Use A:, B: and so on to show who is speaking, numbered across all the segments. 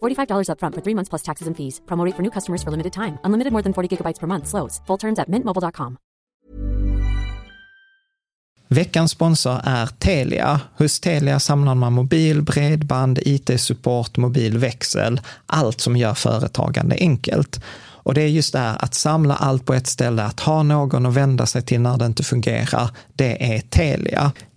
A: $45 upfront for three months plus taxes and fees. Promote for new customers for limited time. Unlimited more than 40 gigabytes per month. Slows. Full terms at mintmobile.com.
B: Veckans sponsor är Telia. Hos Telia samlar man mobil, bredband, IT-support, mobilväxel, allt som gör företagande enkelt. Och det är just det här att samla allt på ett ställe, att ha någon att vända sig till när det inte fungerar, det är Telia.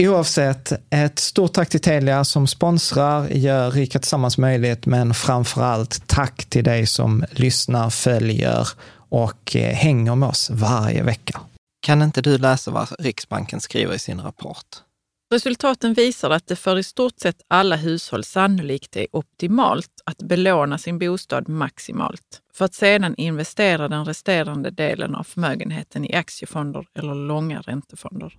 B: Oavsett, ett stort tack till Telia som sponsrar, gör Rika Tillsammans möjligt, men framför allt tack till dig som lyssnar, följer och eh, hänger med oss varje vecka. Kan inte du läsa vad Riksbanken skriver i sin rapport?
C: Resultaten visar att det för i stort sett alla hushåll sannolikt är optimalt att belåna sin bostad maximalt för att sedan investera den resterande delen av förmögenheten i aktiefonder eller långa räntefonder.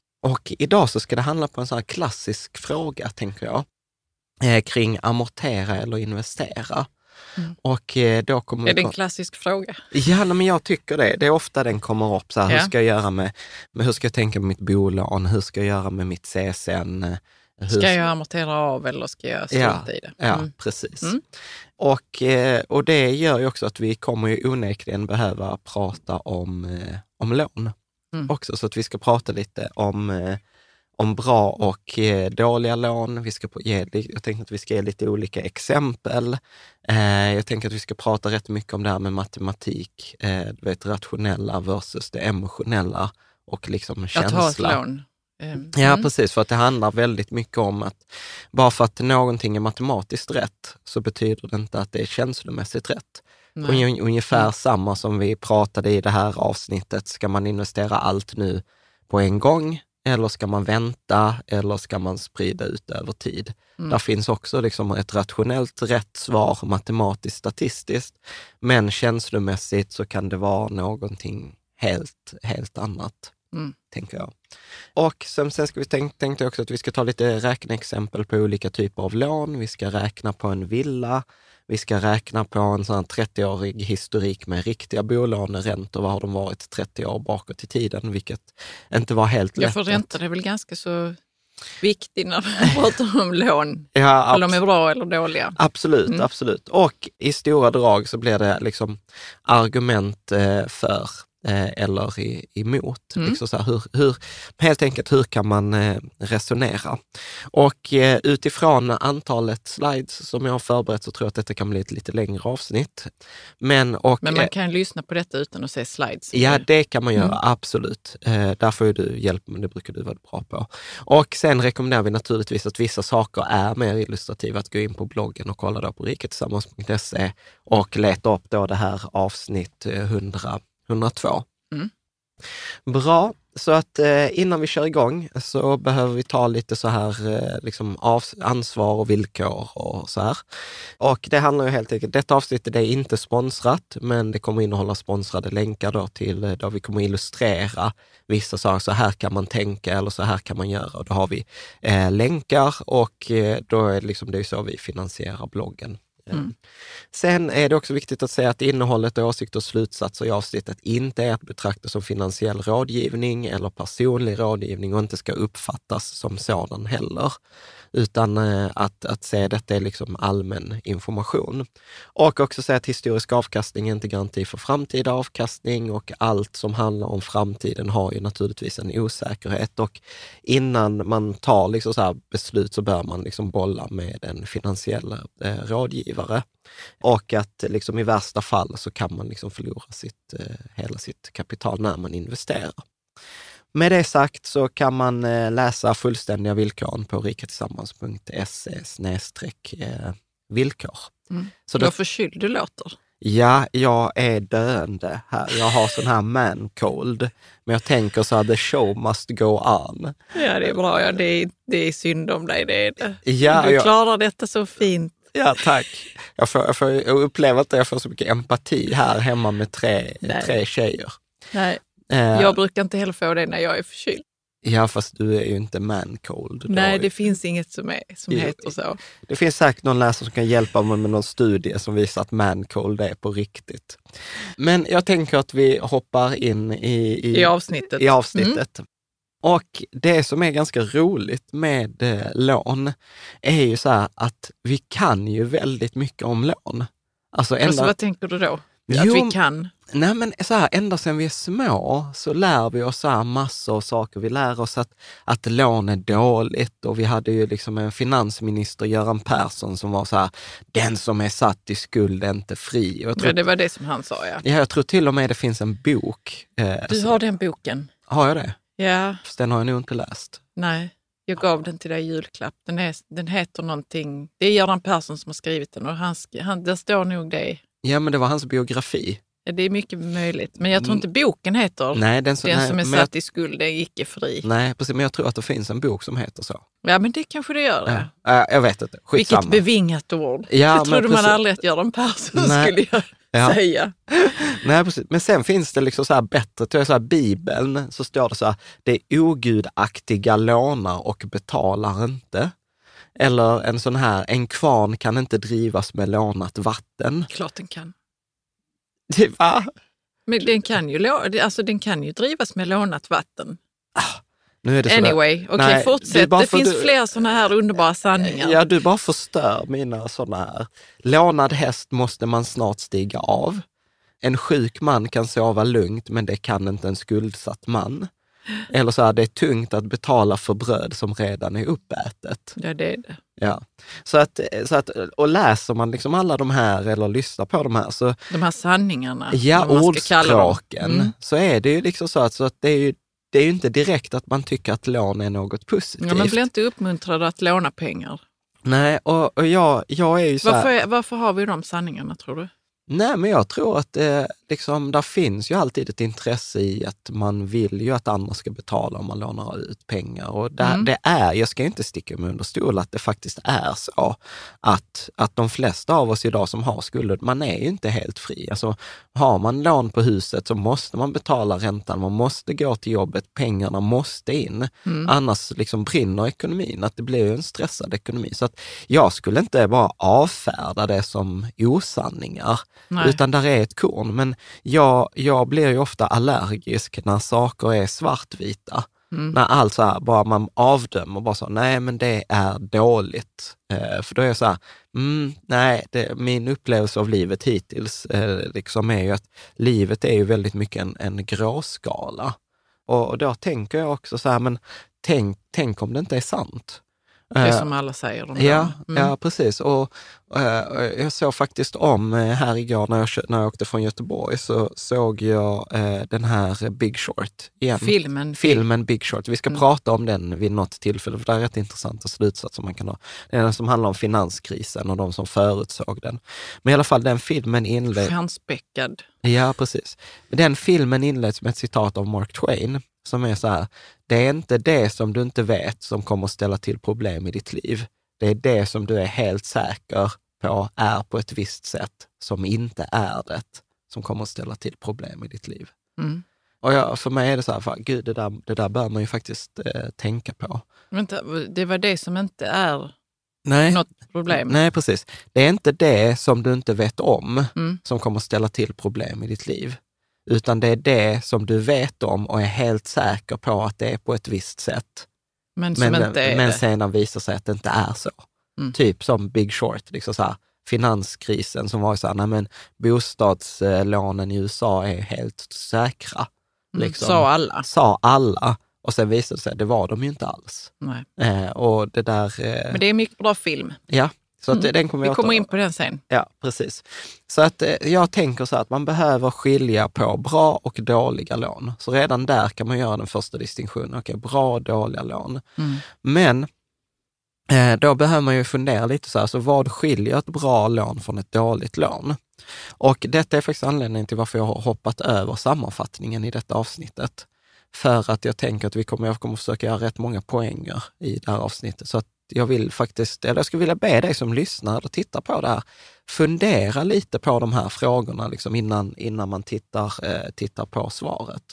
B: Och idag så ska det handla på en sån här klassisk fråga, tänker jag, eh, kring amortera eller investera.
C: Mm.
B: Och eh, då kommer
C: Är det en klassisk fråga?
B: Ja, men jag tycker det. Det är ofta den kommer upp. Så här,
C: Ja.
B: Hur ska jag göra med, med, hur ska jag tänka med mitt bolån? Hur ska jag göra med mitt CSN? Eh, Hur
C: Ska jag amortera av eller ska jag strunta i det?
B: Ja,
C: Mm.
B: precis.
C: Mm.
B: Och, eh, och det gör ju också att vi kommer ju onekligen behöva prata om, om lån
C: Mm.
B: också. Så att vi ska prata lite om, eh, om bra och eh, dåliga lån. Vi ska ge, jag tänkte att vi ska ge lite olika exempel. Eh, jag tänker att vi ska prata rätt mycket om det här med matematik, du vet rationella versus det emotionella och liksom känsla.
C: lån. Mm.
B: Ja, precis. För att det handlar väldigt mycket om att bara för att någonting är matematiskt rätt så betyder det inte att det är känslomässigt rätt.
C: Nej.
B: Unge- Ungefär
C: Mm.
B: samma som vi pratade i det här avsnittet. Ska man investera allt nu på en gång? Eller ska man vänta? Eller ska man sprida ut över tid?
C: Mm.
B: Där finns också liksom ett rationellt rätt svar, matematiskt, statistiskt. Men känslomässigt så kan det vara någonting helt, helt annat,
C: Mm.
B: tänker jag. Och sen, sen ska vi tänk, tänkte jag också att vi ska ta lite räkneexempel på olika typer av lån. Vi ska räkna på en villa. Vi ska räkna på en sån här 30-årig historik med riktiga bolåneräntor. Vad har de varit 30 år bakåt i tiden? Vilket inte var helt
C: Ja,
B: lätt.
C: för
B: att-
C: räntor är väl ganska så viktig när vi pratar om lån.
B: Ja,
C: Eller de är bra eller dåliga.
B: Absolut,
C: Mm.
B: absolut. Och i stora drag så blir det liksom argument eh, för eller i, emot.
C: Mm.
B: Liksom så här, hur, hur, helt enkelt, hur kan man eh, resonera? Och eh, utifrån antalet slides som jag har förberett så tror jag att detta kan bli ett lite längre avsnitt. Men, och,
C: Men man
B: eh,
C: kan lyssna på detta utan att se slides.
B: Ja, det kan man göra,
C: Mm.
B: absolut. Eh, där får du hjälp, men det brukar du vara bra på. Och sen rekommenderar vi naturligtvis att vissa saker är mer illustrativa, att gå in på bloggen och kolla då på riketillsammans.se och leta upp då det här avsnitt eh, 100, 102.
C: Mm.
B: Bra, så att eh, innan vi kör igång så behöver vi ta lite så här eh, liksom av, ansvar och villkor och så här. Och det handlar ju helt enkelt, detta avsnittet är inte sponsrat, men det kommer innehålla sponsrade länkar då till, eh, där vi kommer illustrera vissa saker. Så här kan man tänka eller så här kan man göra. Och då har vi eh, länkar och eh, då är det, liksom, det är så vi finansierar bloggen.
C: Mm.
B: Sen är det också viktigt att säga att innehållet, åsikter och slutsatser i avsnittet inte är att betrakta som finansiell rådgivning eller personlig rådgivning och inte ska uppfattas som sådan heller. Utan eh, att, att se detta är liksom allmän information. Och också säga att historisk avkastning är inte garanti för framtida avkastning och allt som handlar om framtiden har ju naturligtvis en osäkerhet. Och innan man tar liksom så beslut så bör man liksom bolla med en finansiell eh, rådgivare. Och att liksom i värsta fall så kan man liksom förlora sitt, eh, hela sitt kapital när man investerar. Med det sagt så kan man eh, läsa fullständiga villkoren på riketillsammans.se snedstreck eh, villkor.
C: Mm.
B: Så
C: Du
B: det,
C: har förkyld du låter.
B: ja, jag är döende här. Jag har sån här man cold. Men jag tänker så här, the show must go on.
C: Ja, det är bra. Ja, det, är, det är synd om dig, det är det.
B: Ja,
C: du
B: jag-
C: klarar detta så fint.
B: Ja, tack. Jag, får, jag, får, jag upplever att jag får så mycket empati här hemma med tre,
C: Nej.
B: tre tjejer.
C: Nej,
B: Eh,
C: jag brukar inte heller få det när jag är förkyld.
B: Ja, fast du är ju inte man cold. Du har
C: Nej,
B: ju-
C: det finns inget som, är, som
B: Jo.
C: heter så.
B: Det finns säkert någon läsare som kan hjälpa mig med någon studie som visar att man cold är på riktigt. Men jag tänker att vi hoppar in i,
C: I avsnittet. Mm.
B: i avsnittet. Och det som är ganska roligt med eh, lån är ju så här att vi kan ju väldigt mycket om lån. Alltså ända,
C: Alltså, vad tänker du då? Att
B: Jo,
C: vi kan?
B: Nej men så här, ända sedan vi är små så lär vi oss så här massor av saker. Vi lär oss att, att lån är dåligt och vi hade ju liksom en finansminister, Göran Persson, som var så här, den som är satt i skuld är inte fri. Och tror,
C: Ja, det var det som han sa, ja.
B: ja, jag tror till och med det finns en bok. Eh,
C: Du
B: så-
C: har den boken?
B: har jag det?
C: Ja,
B: Fast den har jag nog inte läst.
C: nej. Jag gav den till dig i julklapp. Den, är, den heter någonting... Det är Göran Persson som har skrivit den och han, han, där står nog det.
B: Ja, men det var hans biografi.
C: Det är mycket möjligt. Men jag tror inte boken heter
B: Mm. Nej, den, som-
C: Den
B: nej,
C: som är
B: men jag-
C: satt i skuld är icke fri.
B: Nej, precis, men jag tror att det finns en bok som heter så.
C: Ja, men det kanske det gör. Det.
B: Ja. Jag vet inte, skitsamma.
C: Vilket bevingat ord.
B: Ja,
C: det trodde man
B: precis.
C: aldrig att Göran Persson
B: Nej.
C: skulle göra,
B: Ja.
C: säga.
B: Nej, precis. Men sen finns det liksom så här bättre, tror jag, så här, Bibeln, så står det så här, det är ogudaktiga lånar och betalar inte. Eller en sån här, en kvarn kan inte drivas med lånat vatten.
C: Klart den kan.
B: Det, va?
C: Men den kan ju, alltså, den kan ju drivas med lånat vatten.
B: Sådär-
C: Anyway, okej
B: är
C: fortsätt. Det finns
B: du-
C: fler sådana här underbara sanningar.
B: Ja, du bara förstör mina sådana här. Lånad häst måste man snart stiga av. En sjuk man kan sova lugnt, men det kan inte en skuldsatt man. Eller så här, det är tungt att betala för bröd som redan är uppätet.
C: Ja, det är det.
B: Ja. Så att, så att, och läser man liksom alla de här eller lyssnar på de här, så
C: De här sanningarna.
B: ja, ordspråken,
C: Mm.
B: så är det ju liksom så att, så att det är ju det är ju inte direkt att man tycker att lån är något positivt.
C: Ja, man blir inte uppmuntrad att låna pengar.
B: Nej, och, och jag, jag är ju så här,
C: Varför, varför har vi de sanningarna tror du?
B: Nej, men jag tror att det, liksom, där finns ju alltid ett intresse i att man vill ju att andra ska betala om man lånar ut pengar. Och det,
C: Mm.
B: det är, jag ska inte sticka mig under stol att det faktiskt är så att, att de flesta av oss idag som har skulder, man är ju inte helt fri. Alltså, har man lån på huset så måste man betala räntan, man måste gå till jobbet, pengarna måste in.
C: Mm.
B: Annars liksom brinner ekonomin, att det blir en stressad ekonomi. Så att jag skulle inte bara avfärda det som osanningar,
C: Nej.
B: utan där är ett korn. Men jag, jag blir ju ofta allergisk när saker är svartvita.
C: Mm.
B: När allt så här, bara man avdömer, bara så, nej men det är dåligt. Eh, för då är jag så här, mm, nej, det, min upplevelse av livet hittills eh, liksom är ju att livet är ju väldigt mycket en, en gråskala. Och, och då tänker jag också så här, men tänk, tänk om det inte är sant.
C: Det är
B: Eh,
C: som alla säger om
B: Ja.
C: Mm.
B: ja precis. Och, eh, jag såg faktiskt om eh, här igår när jag, när jag åkte från Göteborg, så såg jag den här Big Short igen.
C: Filmen.
B: Filmen Big Short. Vi ska
C: Mm.
B: prata om den vid något tillfälle, för det är rätt intressanta slutsatser man kan ha. Det är den som handlar om finanskrisen och de som förutsåg den. Men i alla fall, den filmen inleds...
C: Stjärnspäckad.
B: Ja, precis. Den filmen inleds med ett citat av Mark Twain som är så här, det är inte det som du inte vet som kommer att ställa till problem i ditt liv. Det är det som du är helt säker på är på ett visst sätt som inte är det, som kommer att ställa till problem i ditt liv.
C: Mm.
B: Och jag, för mig är det så här, fan, gud, det där, det där bör man ju faktiskt eh, tänka på.
C: Vänta, det var det som inte är
B: Nej.
C: något problem.
B: Nej, precis. Det är inte det som du inte vet om
C: Mm.
B: som kommer att ställa till problem i ditt liv, utan det är det som du vet om och är helt säker på att det är på ett visst sätt.
C: Men som
B: Men,
C: inte är
B: men sedan visar sig att det inte är så.
C: Mm.
B: Typ som Big Short, liksom så här, finanskrisen som var så här, nej men bostadslånen i USA är helt säkra.
C: Mm,
B: Liksom.
C: Sa alla.
B: Sa alla. Och sen visade det sig, det var de ju inte alls.
C: Nej.
B: Eh, och det där, eh,
C: Men det är mycket bra film.
B: ja, så
C: Mm.
B: den kommer
C: Vi kommer in på den sen.
B: Ja, precis. Så att eh, jag tänker så här att man behöver skilja på bra och dåliga lån. Så redan där kan man göra den första distinktionen. Okej, bra och dåliga lån.
C: Mm.
B: Men eh, då behöver man ju fundera lite så här, så vad skiljer ett bra lån från ett dåligt lån? Och detta är faktiskt anledningen till varför jag har hoppat över sammanfattningen i detta avsnittet. För att jag tänker att vi kommer, jag kommer försöka göra rätt många poänger i det här avsnittet. Så att jag vill faktiskt, eller jag skulle vilja be dig som lyssnar eller tittar på det här, fundera lite på de här frågorna liksom innan, innan man tittar, eh, tittar på svaret.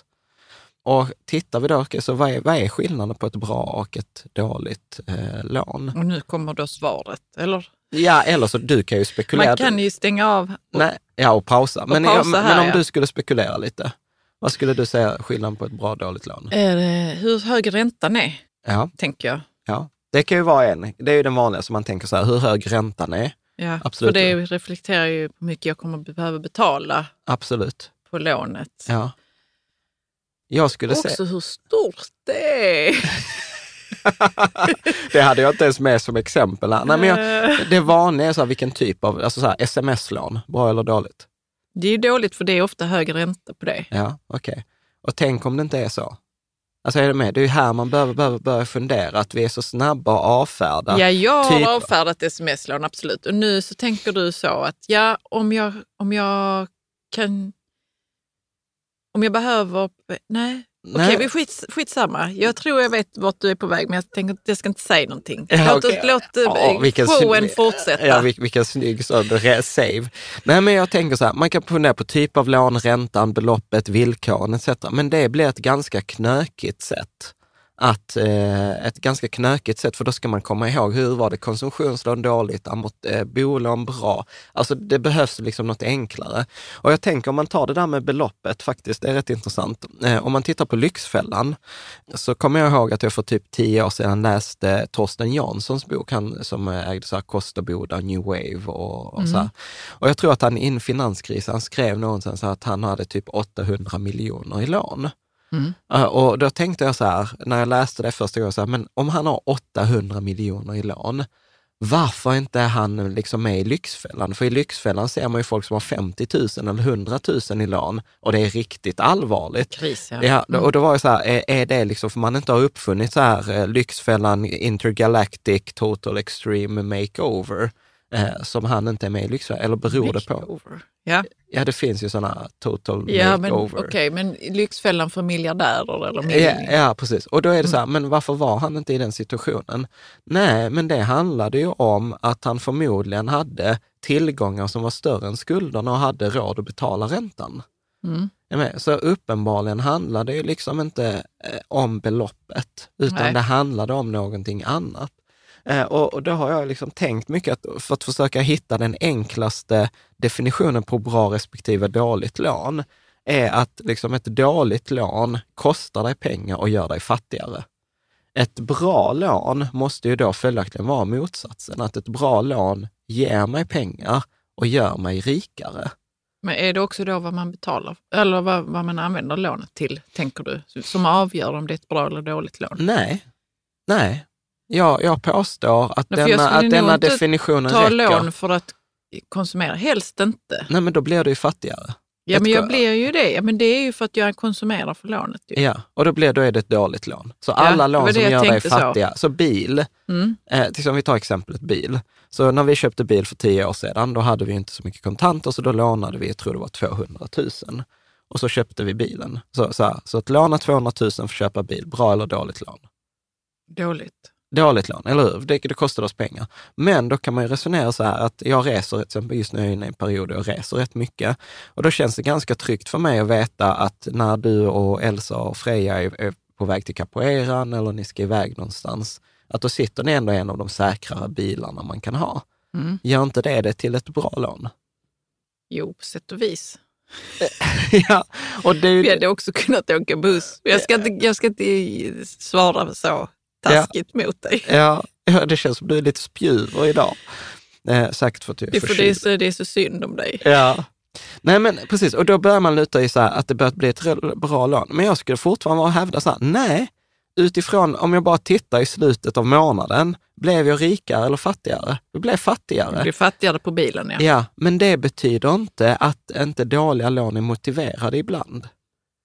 B: Och tittar vi då, okej, så vad är, vad är skillnaden på ett bra och ett dåligt eh, lån?
C: Och nu kommer då svaret. Eller?
B: Ja, eller så du kan ju spekulera.
C: Man kan ju stänga av.
B: Nej, ja, och pausa. Men,
C: pausa
B: ja,
C: här,
B: men om
C: ja.
B: du skulle spekulera lite, vad skulle du säga skillnaden på ett bra och dåligt lån?
C: Det, hur hög räntan är,
B: Ja,
C: tänker jag.
B: ja. Det kan ju vara en, det är ju den vanliga som man tänker så här, hur hög räntan är.
C: Ja,
B: Absolut.
C: För det reflekterar ju på hur mycket jag kommer behöva betala
B: Absolut.
C: på lånet.
B: Ja. Jag skulle
C: Också
B: säga,
C: hur stort det är.
B: det hade jag inte ens med som exempel. här. Nej, men jag,
C: Eh,
B: det vanliga är så här, vilken typ av, alltså så här, sms-lån, bra eller dåligt?
C: Det är ju dåligt för det är ofta hög ränta på det.
B: Ja, okej. Och tänk om det inte är så? Alltså är det med? Det är ju här man behöver, behöver börja fundera, att vi är så snabba att avfärda.
C: Ja, jag har
B: typ-
C: avfärdat sms-lån, absolut. Och nu så tänker du så att ja, om jag, om jag kan... Om jag behöver... Nej, okej,
B: Nej.
C: vi skits, skitsamma. Jag tror jag vet vart du är på väg, men jag tänker att jag ska inte säga någonting.
B: Ja,
C: låt
B: okej.
C: låt
B: Ja,
C: eh,
B: vilken
C: showen fortsätta.
B: Ja, vil- vilken snygg save. Nej, men jag tänker så här, man kan fundera på typ av lån, räntan, beloppet, villkoren etc. Men det blir ett ganska knökigt sätt. Att, eh, ett ganska knökigt sätt, för då ska man komma ihåg hur var det konsumtionslån dåligt, eh, bolån bra. Alltså det behövs liksom något enklare. Och jag tänker om man tar det där med beloppet faktiskt, det är rätt intressant. Eh, om man tittar på Lyxfällan så kommer jag ihåg att jag för typ tio år sedan läste Torsten Janssons bok, han som ägde så här Kosterboda, New Wave och, och så här. Och jag tror att han in finanskrisen, han skrev någonstans att han hade typ 800 miljoner i lån.
C: Mm.
B: Uh, och då tänkte jag så här, när jag läste det första gången, så här, men om han har 800 miljoner i lån, varför inte är han liksom med i Lyxfällan? För i Lyxfällan ser man ju folk som har 50 000 eller 100 000 i lån och det är riktigt allvarligt.
C: Kris, ja.
B: Ja, och då var jag så här, är, är det liksom, för man inte har uppfunnit så här eh, Lyxfällan Intergalactic Total Extreme Makeover, eh, som han inte är med i Lyxfällan, eller beror det på?
C: Ja,
B: Ja, det finns ju sådana Total
C: ja
B: Makeover.
C: okej, men Lyxfällan för miljardärer eller
B: Ja,
C: miljoner.
B: ja, precis. Och då är det så här, men varför var han inte i den situationen? Nej, men det handlade ju om att han förmodligen hade tillgångar som var större än skulderna och hade råd att betala räntan.
C: Mm.
B: Så uppenbarligen handlade det ju liksom inte eh, om beloppet, utan
C: Nej.
B: det handlade om någonting annat. Eh, och, och då har jag liksom tänkt mycket att, för att försöka hitta den enklaste definitionen på bra respektive dåligt lån, är att liksom ett dåligt lån kostar dig pengar och gör dig fattigare. Ett bra lån måste ju då följaktligen vara motsatsen, att ett bra lån ger mig pengar och gör mig rikare.
C: Men är det också då vad man betalar, eller vad, vad man använder lånet till, tänker du, som avgör om det är ett bra eller dåligt lån?
B: Nej, nej. Jag, jag påstår att
C: Nej, jag
B: denna,
C: skulle
B: att denna definitionen
C: Ta
B: räcker.
C: lån för att konsumera, helst inte.
B: Nej, men då blir du ju fattigare.
C: Ja, men jag blir ju det. Ja, men det är ju för att jag konsumerar för lånet. Ju.
B: Ja, och då, blir, då är det ett dåligt lån. Så alla
C: var
B: lån som
C: jag
B: gör dig
C: tänkte så.
B: fattiga, så, bil,
C: Mm.
B: eh, exempel vi tar exemplet bil. Så när vi köpte bil för tio år sedan, då hade vi inte så mycket kontanter, så då lånade vi, jag tror det var 200 000. Och så köpte vi bilen. Så, så, här, så att låna 200 000 för att köpa bil, bra eller dåligt lån?
C: Dåligt.
B: Dåligt lån, eller hur? Det, det kostar oss pengar. Men då kan man ju resonera så här att jag reser, till exempel just nu är jag inne i en period där jag reser rätt mycket. Och då känns det ganska tryggt för mig att veta att när du och Elsa och Freja är, är på väg till capoeiran eller ni ska iväg någonstans, att då sitter ni ändå i en av de säkrare bilarna man kan ha.
C: Mm.
B: Gör inte det det till ett bra lån?
C: Jo, på sätt och vis.
B: ja, och det.
C: Vi hade också kunnat åka buss. Jag ska inte, jag ska inte svara så taskigt mot dig.
B: Ja, ja, det känns som du är lite spjuver idag. Eh, säkert för att du är
C: Det är för det är, så, det är så synd om dig.
B: Ja. Nej men precis, och då börjar man luta i så här att det börjar bli ett bra lån. Men jag skulle fortfarande vara hävda så här, nej, utifrån om jag bara tittar i slutet av månaden, blev jag rikare eller fattigare? Jag blev
C: Du
B: fattigare.
C: blir fattigare på bilen. Ja.
B: Ja, men det betyder inte att inte dåliga lån är motiverade ibland.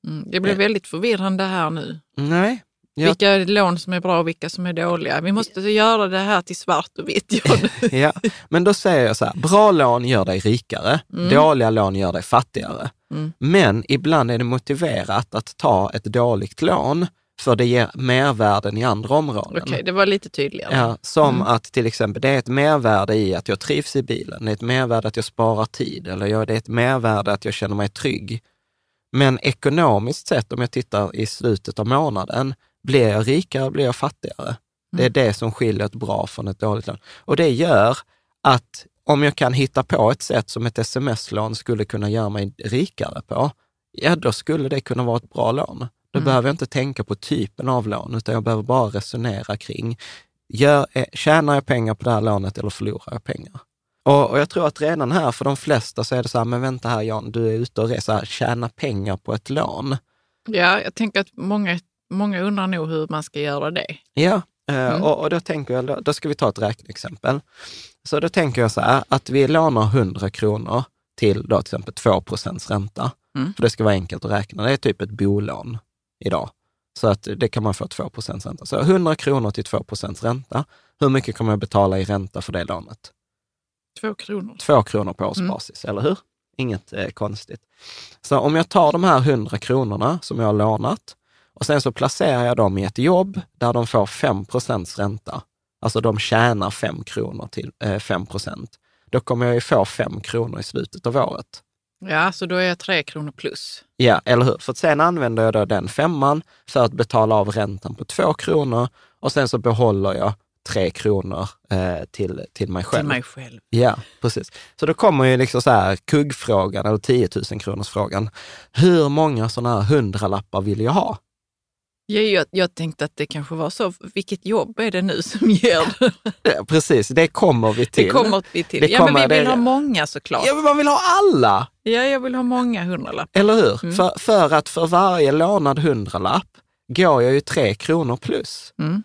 C: Mm. Det blir väldigt förvirrande här nu.
B: Nej. Ja.
C: Vilka lån som är bra och vilka som är dåliga. Vi måste göra det här till svart och vitt.
B: Ja, men då säger jag så här, bra lån gör dig rikare, dåliga lån gör dig fattigare.
C: Mm.
B: Men ibland är det motiverat att ta ett dåligt lån för det ger mervärden i andra områden.
C: Okej, det var lite tydligare.
B: Ja, som att till exempel det är ett mervärde i att jag trivs i bilen, det är ett mervärde att jag sparar tid eller det är ett mervärde att jag känner mig trygg. Men ekonomiskt sett, om jag tittar i slutet av månaden, blir jag rikare, blir jag fattigare? Det är det som skiljer ett bra från ett dåligt lån. Och det gör att om jag kan hitta på ett sätt som ett sms-lån skulle kunna göra mig rikare på, ja då skulle det kunna vara ett bra lån. Då behöver jag inte tänka på typen av lån, utan jag behöver bara resonera kring, gör, eh, tjänar jag pengar på det här lånet eller förlorar jag pengar? Och, och jag tror att redan här för de flesta så är det så här, men vänta här Jan, du är ute och reser, tjäna pengar på ett lån.
C: Ja, jag tänker att många, många undrar nog hur man ska göra det.
B: Ja, eh, och, och då tänker jag, då, då ska vi ta ett räkneexempel. Så då tänker jag så här, att vi lånar 100 kronor till då till exempel 2 procents ränta.
C: Mm.
B: För det ska vara enkelt att räkna. Det är typ ett bolån idag. Så att det kan man få 2 procents ränta. Så 100 kronor till 2 procents ränta. Hur mycket kommer jag betala i ränta för det lånet?
C: Två kronor.
B: 2 kronor på årsbasis, eller hur? Inget eh, konstigt. Så om jag tar de här 100 kronorna som jag har lånat och sen så placerar jag dem i ett jobb där de får 5 procents ränta. Alltså de tjänar 5 kronor till eh, 5 procent. Då kommer jag ju få 5 kronor i slutet av året.
C: Ja, så då är jag tre kronor plus.
B: Ja, eller hur? För sen använder jag då den femman för att betala av räntan på 2 kronor och sen så behåller jag 3 kronor eh, till, till mig själv.
C: Till mig själv.
B: Ja, precis. Så då kommer ju liksom så här kuggfrågan eller 10 000 kronors frågan. Hur många sådana här hundralappar vill jag ha?
C: Ja, jag, jag tänkte att det kanske var så. Vilket jobb är det nu som ger det?
B: Ja, precis, det kommer vi till.
C: Det kommer vi till.
B: Det
C: ja, men vi vill
B: det-
C: ha många såklart.
B: Ja, men man vill ha alla,
C: Ja, jag vill ha många hundralappar.
B: eller hur?
C: Mm.
B: För, för att för varje lånad hundralapp går jag ju 3 kronor plus.
C: Mm.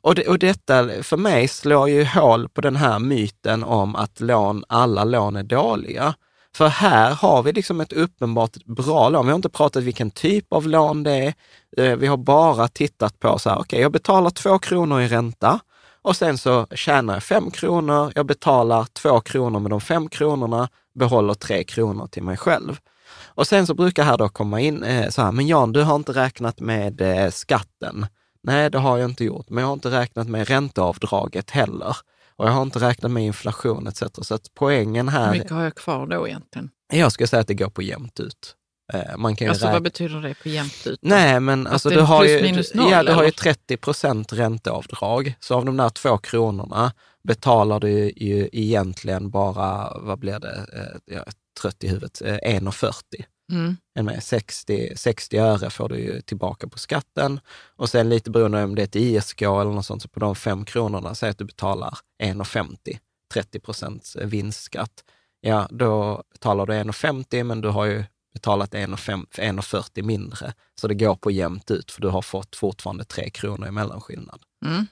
B: Och, det, och detta för mig slår ju hål på den här myten om att lån, alla lån är dåliga. För här har vi liksom ett uppenbart bra lån. Vi har inte pratat vilken typ av lån det är. Eh, vi har bara tittat på så här, okej, jag betalar två kronor i ränta och sen så tjänar jag fem kronor. Jag betalar två kronor med de fem kronorna, behåller tre kronor till mig själv. Och sen så brukar här då komma in eh, så här, men Jan, du har inte räknat med eh, skatten. Nej, det har jag inte gjort, men jag har inte räknat med ränteavdraget heller. Och jag har inte räknat med inflation etc. Så att poängen
C: Hur
B: här,
C: mycket har jag kvar då egentligen?
B: jag skulle säga att det går på jämnt ut. Eh, Man kan
C: Alltså vad betyder det på jämnt ut?
B: Nej, men alltså
C: det
B: du har, ju,
C: noll,
B: ja, du har ju
C: eller?
B: 30 procent ränteavdrag. Så av de där två kronorna betalar du ju egentligen bara, vad blir det, eh, jag är trött i huvudet, eh, 1,40.
C: Mm.
B: Med 60, 60 öre får du ju tillbaka på skatten och sen lite beroende om det är ett ISK eller något sånt, så på de fem kronorna, säg att du betalar 1,50, 30 procents vinstskatt. Ja, då betalar du 1,50 men du har ju betalat 1,40 mindre. Så det går på jämnt ut för du har fått fortfarande 3 kronor i mellanskillnad.
C: Mm.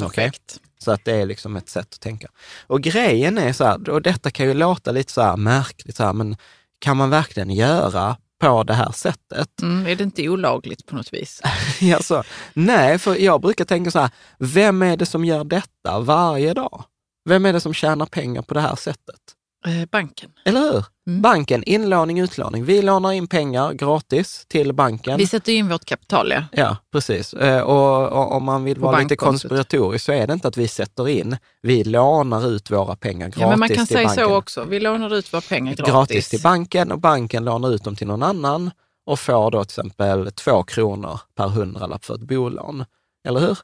C: Perfekt.
B: Så att det är liksom ett sätt att tänka. Och grejen är så här, och detta kan ju låta lite så här märkligt, så här, men kan man verkligen göra på det här sättet?
C: Mm. Är det inte olagligt på något vis?
B: alltså, nej, för jag brukar tänka så här, vem är det som gör detta varje dag? Vem är det som tjänar pengar på det här sättet?
C: Eh, banken.
B: Eller hur?
C: Mm.
B: Banken, inlåning, utlåning. Vi lånar in pengar gratis till banken.
C: Vi sätter in vårt kapital, ja.
B: Ja, precis. Eh, Och, om man vill
C: På
B: vara lite konspiratorisk så är det inte att vi sätter in, vi lånar ut våra pengar gratis
C: ja men man kan
B: till
C: säga
B: banken.
C: så också. Vi lånar ut våra pengar gratis.
B: gratis till banken och banken lånar ut dem till någon annan och får då till exempel två kronor per hundralapp för ett bolån. Eller hur?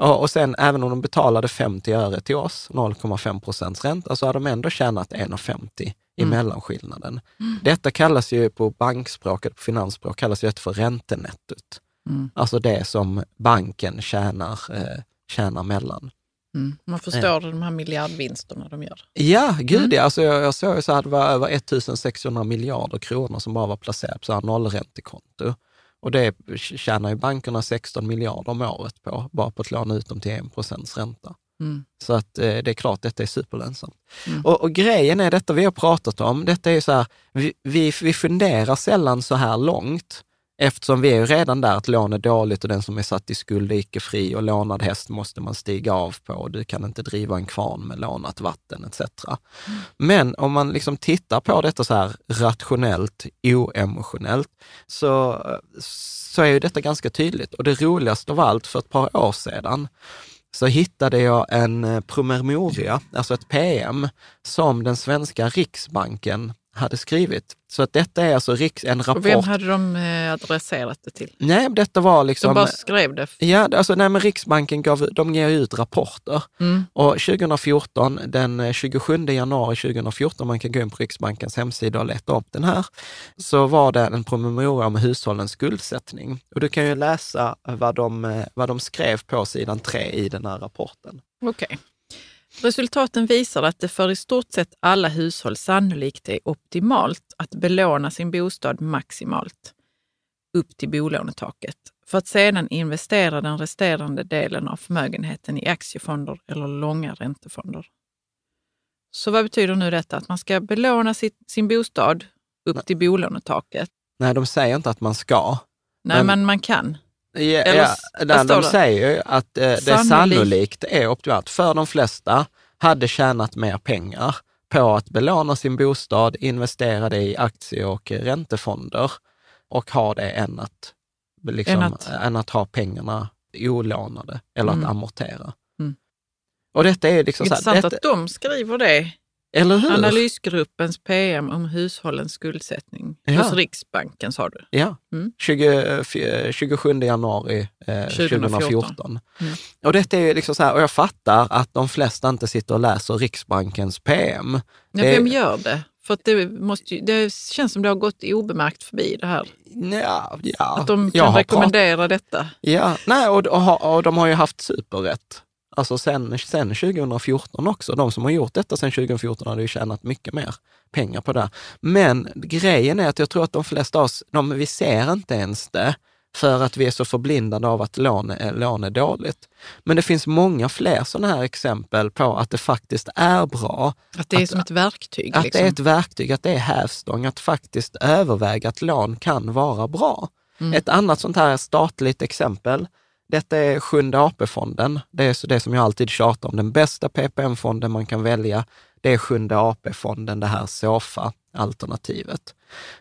B: Och, sen även om de betalade 50 öre till oss, 0,5 procents ränta, så har de ändå tjänat 1,50 i
C: Mm.
B: mellanskillnaden. Detta kallas ju på bankspråket, på finansspråk, kallas ju för räntenettot.
C: Mm.
B: Alltså det som banken tjänar, eh, tjänar mellan.
C: Mm. Man förstår de här miljardvinsterna de gör.
B: Ja, gud
C: Mm.
B: ja. Alltså jag, jag såg ju så att det var över 1600 miljarder kronor som bara var placerat på så här nollräntekonto. Och det tjänar ju bankerna 16 miljarder om året på, bara på att låna ut dem till 1 procents ränta.
C: Mm.
B: Så att eh, det är klart, detta är superlönsamt.
C: Mm.
B: Och, och grejen är detta vi har pratat om, detta är så här, vi, vi, vi funderar sällan så här långt, eftersom vi är ju redan där att lån är dåligt och den som är satt i skuld är icke fri och lånad häst måste man stiga av på och du kan inte driva en kvarn med lånat vatten etc. Men om man liksom tittar på detta så här rationellt, oemotionellt, så, så är ju detta ganska tydligt. Och det roligaste av allt, för ett par år sedan, så hittade jag en eh, promemoria, alltså ett PM, som den svenska Riksbanken hade skrivit. Så att detta är alltså en
C: Och
B: rapport.
C: vem hade de eh, adresserat det till?
B: Nej, detta var
C: De
B: liksom...
C: bara skrev det.
B: Ja, alltså, nej, men Riksbanken gav, de ger ut rapporter.
C: Mm.
B: Och 2014, den eh, 27 januari 2014, man kan gå in på Riksbankens hemsida och leta upp den här, så var det en promemoria om hushållens skuldsättning. Och du kan ju läsa vad de, eh, vad de skrev på sidan 3 i den här rapporten.
C: Okej. Resultaten visar att det för i stort sett alla hushåll sannolikt är optimalt att belåna sin bostad maximalt upp till bolånetaket för att sedan investera den resterande delen av förmögenheten i aktiefonder eller långa räntefonder. Så vad betyder nu detta? Att man ska belåna sitt, sin bostad upp till bolånetaket?
B: Nej, de säger inte att man ska.
C: Nej,
B: Men-
C: men man kan.
B: Ja,
C: Eller
B: ja, där de säger ju att eh, det
C: Sannolik-
B: sannolikt är optimalt. För de flesta hade tjänat mer pengar på att belåna sin bostad, investera det i aktie och räntefonder och ha det än att, liksom,
C: Än att-
B: än att ha pengarna olånade eller
C: Mm.
B: att amortera.
C: Mm.
B: Och detta är liksom så
C: Intressant
B: här, detta,
C: att de skriver det.
B: Eller hur?
C: Analysgruppens PM om hushållens skuldsättning
B: Ja.
C: hos Riksbanken sa du.
B: Ja,
C: Mm.
B: 20, f- 27 januari eh, 2014.
C: 2014. Mm.
B: Och detta är liksom så här, och jag fattar att de flesta inte sitter och läser Riksbankens PM.
C: Ja,
B: Det-
C: vem gör det? För det, måste ju, det känns som det har gått obemärkt förbi det här.
B: Ja, ja.
C: Att de kan rekommendera detta.
B: Ja, nej, och, och, och de har ju haft superrätt. Alltså sen, sen 2014 också. De som har gjort detta sen 2014 hade ju tjänat mycket mer pengar på det. Men grejen är att jag tror att de flesta av oss, de, vi ser inte ens det för att vi är så förblindade av att lån är, lån är dåligt. Men det finns många fler sådana här exempel på att det faktiskt är bra
C: Att det är
B: Att-
C: som ett verktyg.
B: att
C: liksom.
B: det är ett verktyg, att det är hävstång, att faktiskt överväga att lån kan vara bra.
C: Mm.
B: Ett annat sånt här statligt exempel, detta är Sjunde AP-fonden. Det är så det som jag alltid tjatar om, den bästa PPM-fonden man kan välja, det är Sjunde AP-fonden, det här SOFA-alternativet.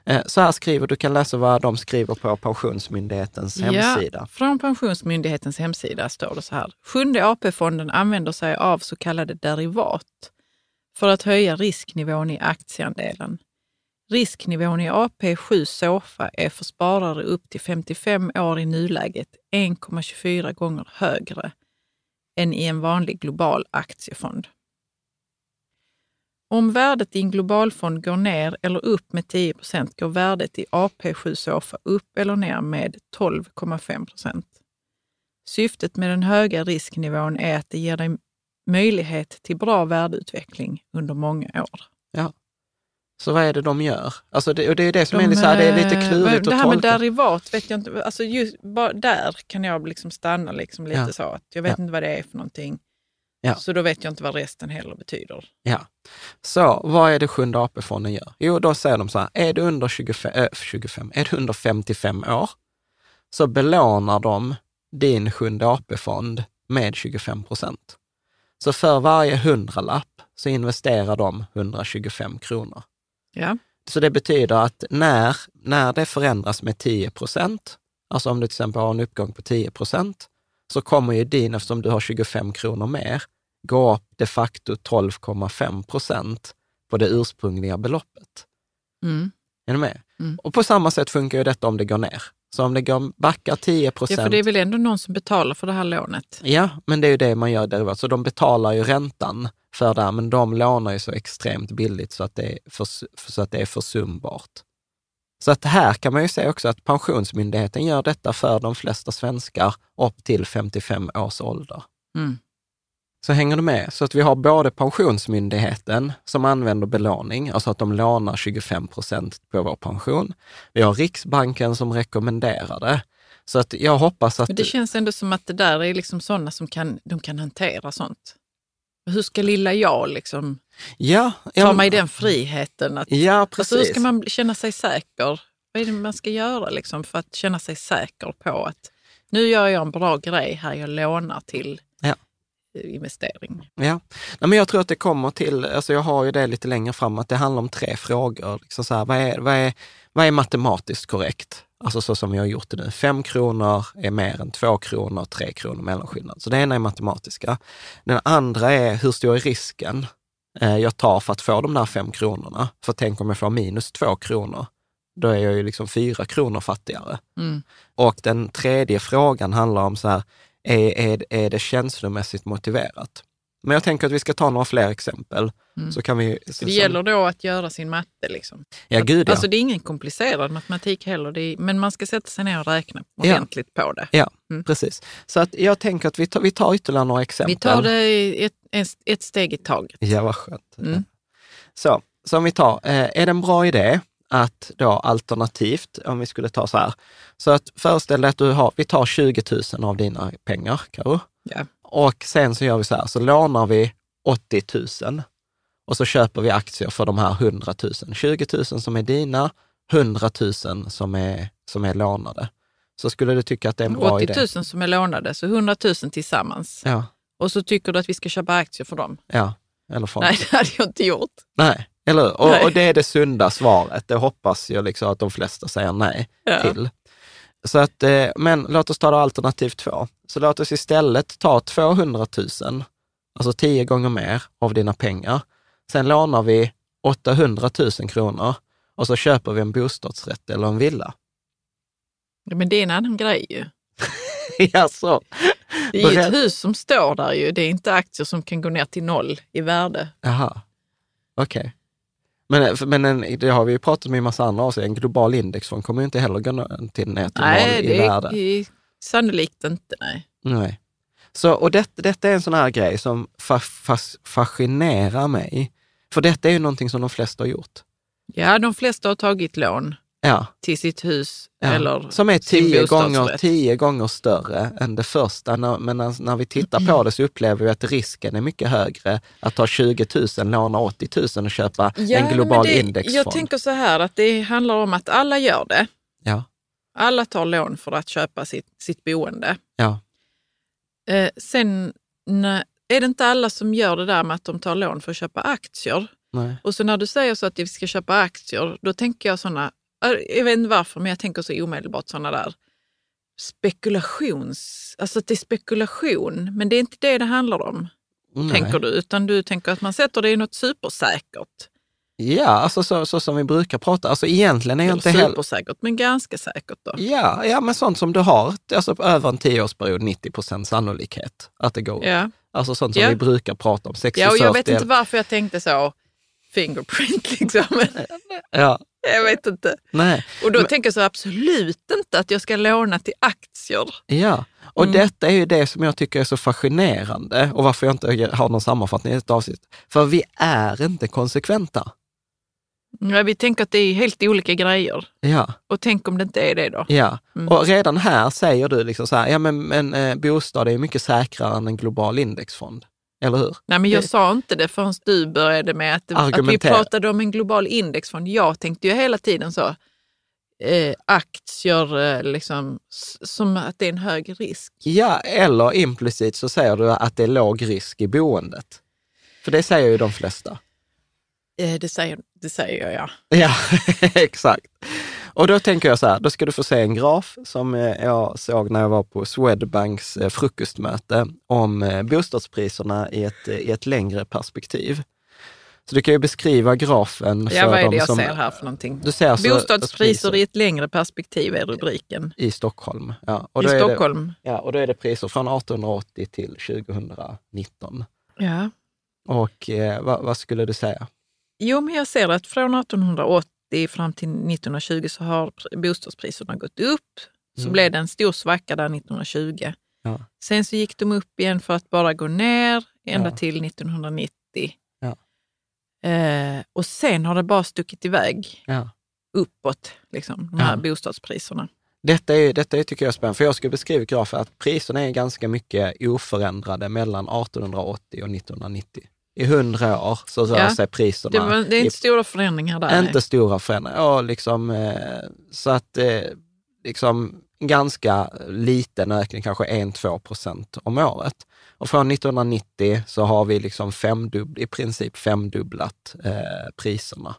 B: Eh, Så här skriver, du kan läsa vad de skriver på Pensionsmyndighetens hemsida.
C: Ja, från Pensionsmyndighetens hemsida står det så här. Sjunde AP-fonden använder sig av så kallade derivat för att höja risknivån i aktieandelen. Risknivån i AP7 Sofa är för sparare upp till 55 år i nuläget 1,24 gånger högre än i en vanlig global aktiefond. om värdet i en globalfond går ner eller upp med 10 procent går värdet i AP7 Sofa upp eller ner med 12,5 procent. Syftet med den höga risknivån är att det ger dig möjlighet till bra värdeutveckling under många år.
B: Ja. Så vad är det de gör? Alltså det, och det är det som de, är, så här, det är lite
C: eh,
B: klurigt att
C: Det här
B: tolka.
C: med derivat vet jag inte. Alltså just, bara där kan jag liksom stanna liksom lite
B: Ja.
C: så. att Jag vet
B: Ja.
C: inte vad det är för någonting.
B: Ja.
C: Så då vet jag inte vad resten heller betyder.
B: Ja. Så vad är det Sjunde AP-fonden gör? Jo, då säger de så här, är du under 25, äh, 25, är du under 55 år, så belånar de din Sjunde AP-fond med 25 procent. Så för varje hundralapp så investerar de 125 kronor.
C: Ja.
B: Så det betyder att när, när det förändras med 10 procent, alltså om du till exempel har en uppgång på 10 procent, så kommer ju din, eftersom du har 25 kronor mer, gå upp de facto 12,5 procent på det ursprungliga beloppet.
C: Mm.
B: Är du med?
C: Mm.
B: Och på samma sätt funkar ju detta om det går ner. Så om det går, backar 10
C: ja,
B: procent.
C: för det är väl ändå någon som betalar för det här lånet.
B: Ja, men det är ju det man gör derivat. Så de betalar ju räntan för det här, men de lånar ju så extremt billigt så att det är, förs- så att det är försumbart. Så att här kan man ju se också att Pensionsmyndigheten gör detta för de flesta svenskar upp till 55 års ålder.
C: Mm.
B: Så hänger du med? Så att vi har både Pensionsmyndigheten som använder belåning, alltså att de lånar 25 procent på vår pension. Vi har Riksbanken som rekommenderar det. Så att jag hoppas att...
C: Men det känns ändå som att det där är liksom sådana som kan, de kan hantera sånt. Hur ska lilla jag liksom
B: ja,
C: ta
B: ja,
C: mig den friheten? Att,
B: Ja,
C: alltså,
B: precis.
C: hur ska man känna sig säker? Vad är det man ska göra liksom för att känna sig säker på att nu gör jag en bra grej här, jag lånar till
B: Ja.
C: eh, investering.
B: Ja, Nej, men jag tror att det kommer till, alltså jag har ju det lite längre fram, att det handlar om tre frågor. Liksom så här, vad, är, vad, är, vad är matematiskt korrekt? Alltså så som vi har gjort det nu. Fem kronor är mer än två kronor, tre kronor mellanskillnad. Så det ena är matematiska. Den andra är, hur stor är risken eh, jag tar för att få de där fem kronorna? För tänk om jag får minus två kronor, då är jag ju liksom fyra kronor fattigare.
C: Mm.
B: Och den tredje frågan handlar om så här, är, är, är det känslomässigt motiverat? Men jag tänker att vi ska ta några fler exempel.
C: Mm.
B: Så kan vi...
C: Så det gäller då att göra sin matte. Liksom.
B: Ja, gud ja.
C: Alltså det är ingen komplicerad matematik heller, är, men man ska sätta sig ner och räkna
B: Ja.
C: ordentligt på det.
B: ja,
C: Mm.
B: precis. Så att jag tänker att vi tar, vi tar ytterligare några exempel.
C: Vi tar det ett, ett steg i taget.
B: Ja, vad skönt.
C: Mm.
B: Så, så om vi tar, eh, är det en bra idé att då alternativt, om vi skulle ta så här, så att föreställ dig att du har, vi tar 20 000 av dina pengar, Karo.
C: Ja.
B: Och sen så gör vi så här, så lånar vi 80 000 och så köper vi aktier för de här 100 000. 20 000 som är dina, 100 000 som är, som är lånade. Så skulle du tycka att det är en bra
C: 80
B: idé?
C: 000 som är lånade, så 100 000 tillsammans.
B: Ja,
C: Och så tycker du att vi ska köpa aktier för dem?
B: ja. Eller fond.
C: Nej, det hade jag inte gjort.
B: Nej, eller och,
C: Nej.
B: och det är det sunda svaret. Det hoppas jag liksom att de flesta säger nej
C: Ja.
B: till. Så att, eh, men låt oss ta då alternativ två. Så låt oss istället ta 200 000, alltså tio gånger mer av dina pengar. Sen lånar vi 800 000 kronor och så köper vi en bostadsrätt eller en villa.
C: Ja, Men det är en annan grej ju.
B: ja, så.
C: Det är ju ett hus som står där ju. Det är inte aktier som kan gå ner till noll i värde.
B: Jaha, okej. Men, men en, det har vi ju pratat med i massa andra avseenden. En global indexfond kommer ju inte heller gå till, ner till
C: Nej,
B: noll i värde.
C: är, är sannolikt inte. Nej.
B: Nej. Så, och det, detta är en sån här grej som fa, fas, fascinerar mig. För detta är ju någonting som de flesta har gjort.
C: Ja, de flesta har tagit lån
B: Ja,
C: till sitt hus
B: ja.
C: eller
B: som är tio gånger, tio gånger större än det första. Men när, när vi tittar på det så upplever vi att risken är mycket högre att ta 20 000, låna 80 000 och köpa en global
C: det,
B: indexfond.
C: Jag tänker så här att det handlar om att alla gör det.
B: Ja,
C: Alla tar lån för att köpa sitt, sitt boende.
B: ja,
C: Eh, sen när, är det inte alla som gör det där med att de tar lån för att köpa aktier.
B: nej.
C: Och så när du säger så att vi ska köpa aktier, då tänker jag sådana, jag vet inte varför, men jag tänker så omedelbart sådana där spekulations... Alltså att det är spekulation, men det är inte det det handlar om,
B: nej.
C: tänker du. Utan du tänker att man sätter det i något supersäkert.
B: Ja, alltså så, så som vi brukar prata. Alltså egentligen är jag inte heller...
C: supersäkert, men ganska säkert då.
B: Ja, ja, men sånt som du har, alltså på över en tioårsperiod, 90 procent sannolikhet att det går.
C: Ja.
B: Alltså sånt som
C: Ja.
B: vi brukar prata om, 60
C: Ja, och jag vet
B: 40,
C: inte varför jag tänkte så. fingerprint liksom.
B: Ja,
C: jag vet inte.
B: nej.
C: Och då
B: Men-
C: tänker jag så absolut inte att jag ska låna till aktier.
B: Ja, och
C: Mm.
B: detta är ju det som jag tycker är så fascinerande och varför jag inte har någon sammanfattning i ett avsnitt. För vi är inte konsekventa.
C: Ja, vi tänker att det är helt olika grejer.
B: Ja,
C: Och tänk om det inte är det då?
B: ja.
C: Mm.
B: Och redan här säger du liksom så här, ja men, men eh, bostad är mycket säkrare än en global indexfond. Eller hur?
C: Nej, men jag
B: Det-
C: sa inte det förrän du började med att, att vi pratade om en global indexfond. Jag tänkte ju hela tiden så, eh, aktier, eh, liksom, som att det är en hög risk.
B: Ja, eller implicit så säger du att det är låg risk i boendet. För det säger ju de flesta.
C: Eh, det, säger, det säger jag, ja.
B: Ja, exakt. Och då tänker jag så här, då ska du få se en graf som eh, jag såg när jag var på Swedbanks eh, frukostmöte om eh, bostadspriserna i ett, i ett längre perspektiv. Så du kan ju beskriva grafen för
C: Ja, vad är
B: de
C: det jag
B: som...
C: ser här för någonting?
B: Du ser alltså
C: Bostadspriser i ett längre perspektiv är rubriken.
B: i Stockholm. Ja, och
C: I Stockholm.
B: Det, ja, och då är det priser från 1880 till 2019.
C: Ja.
B: Och eh, vad, vad skulle du säga?
C: Jo, men jag ser att från 1880 fram till 1920 så har pr- bostadspriserna gått upp. Så
B: Mm.
C: blev det en stor svacka där 1920.
B: Ja.
C: Sen så gick de upp igen för att bara gå ner ända
B: Ja.
C: till 1990.
B: Ja.
C: Eh, och sen har det bara stuckit iväg uppåt, liksom, de här bostadspriserna.
B: Detta, är, detta är, tycker jag är spännande, för jag skulle beskriva grafen att priserna är ganska mycket oförändrade mellan 1880 och 1990. I hundra år så rör
C: Ja.
B: sig priserna.
C: Det, var, det är
B: i-
C: inte stora förändringar där.
B: inte stora förändringar. Ja, liksom, eh, så att eh, liksom ganska liten ökning, kanske 1-2 procent om året. Och från 1990 så har vi liksom femdubb, i princip femdubblat eh, priserna.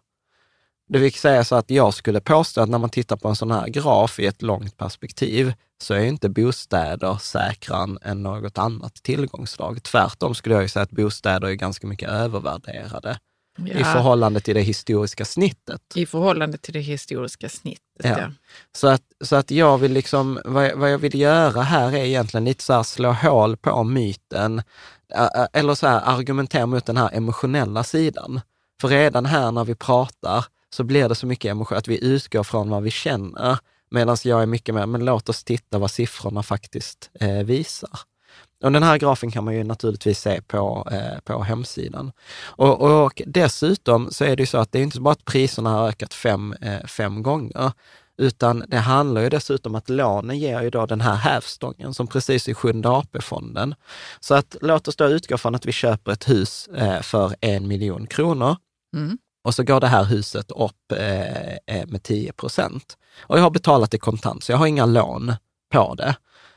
B: Det vill säga så att jag skulle påstå att när man tittar på en sån här graf i ett långt perspektiv så är inte bostäder säkrare än något annat tillgångsslag. Tvärtom skulle jag säga att bostäder är ganska mycket övervärderade
C: Ja,
B: i förhållande till det historiska snittet.
C: I förhållande till det historiska snittet.
B: Ja.
C: Ja.
B: Så att, så att jag vill liksom, vad jag, vad jag vill göra här är egentligen lite så här slå hål på myten, eller så här argumentera mot den här emotionella sidan. För redan här när vi pratar så blir det så mycket emotion, att vi utgår från vad vi känner, medan jag är mycket mer, men låt oss titta vad siffrorna faktiskt eh, visar. Och den här grafen kan man ju naturligtvis se på, eh, på hemsidan. Och, och dessutom så är det ju så att det är inte bara att priserna har ökat fem, eh, fem gånger, utan det handlar ju dessutom att lånen ger ju då den här hävstången som precis i sjunde AP-fonden. Så att låt oss då utgå från att vi köper ett hus eh, för en miljon kronor
C: Mm
B: och så går det här huset upp eh, eh, med 10 procent. Och jag har betalat det kontant, så jag har inga lån på det.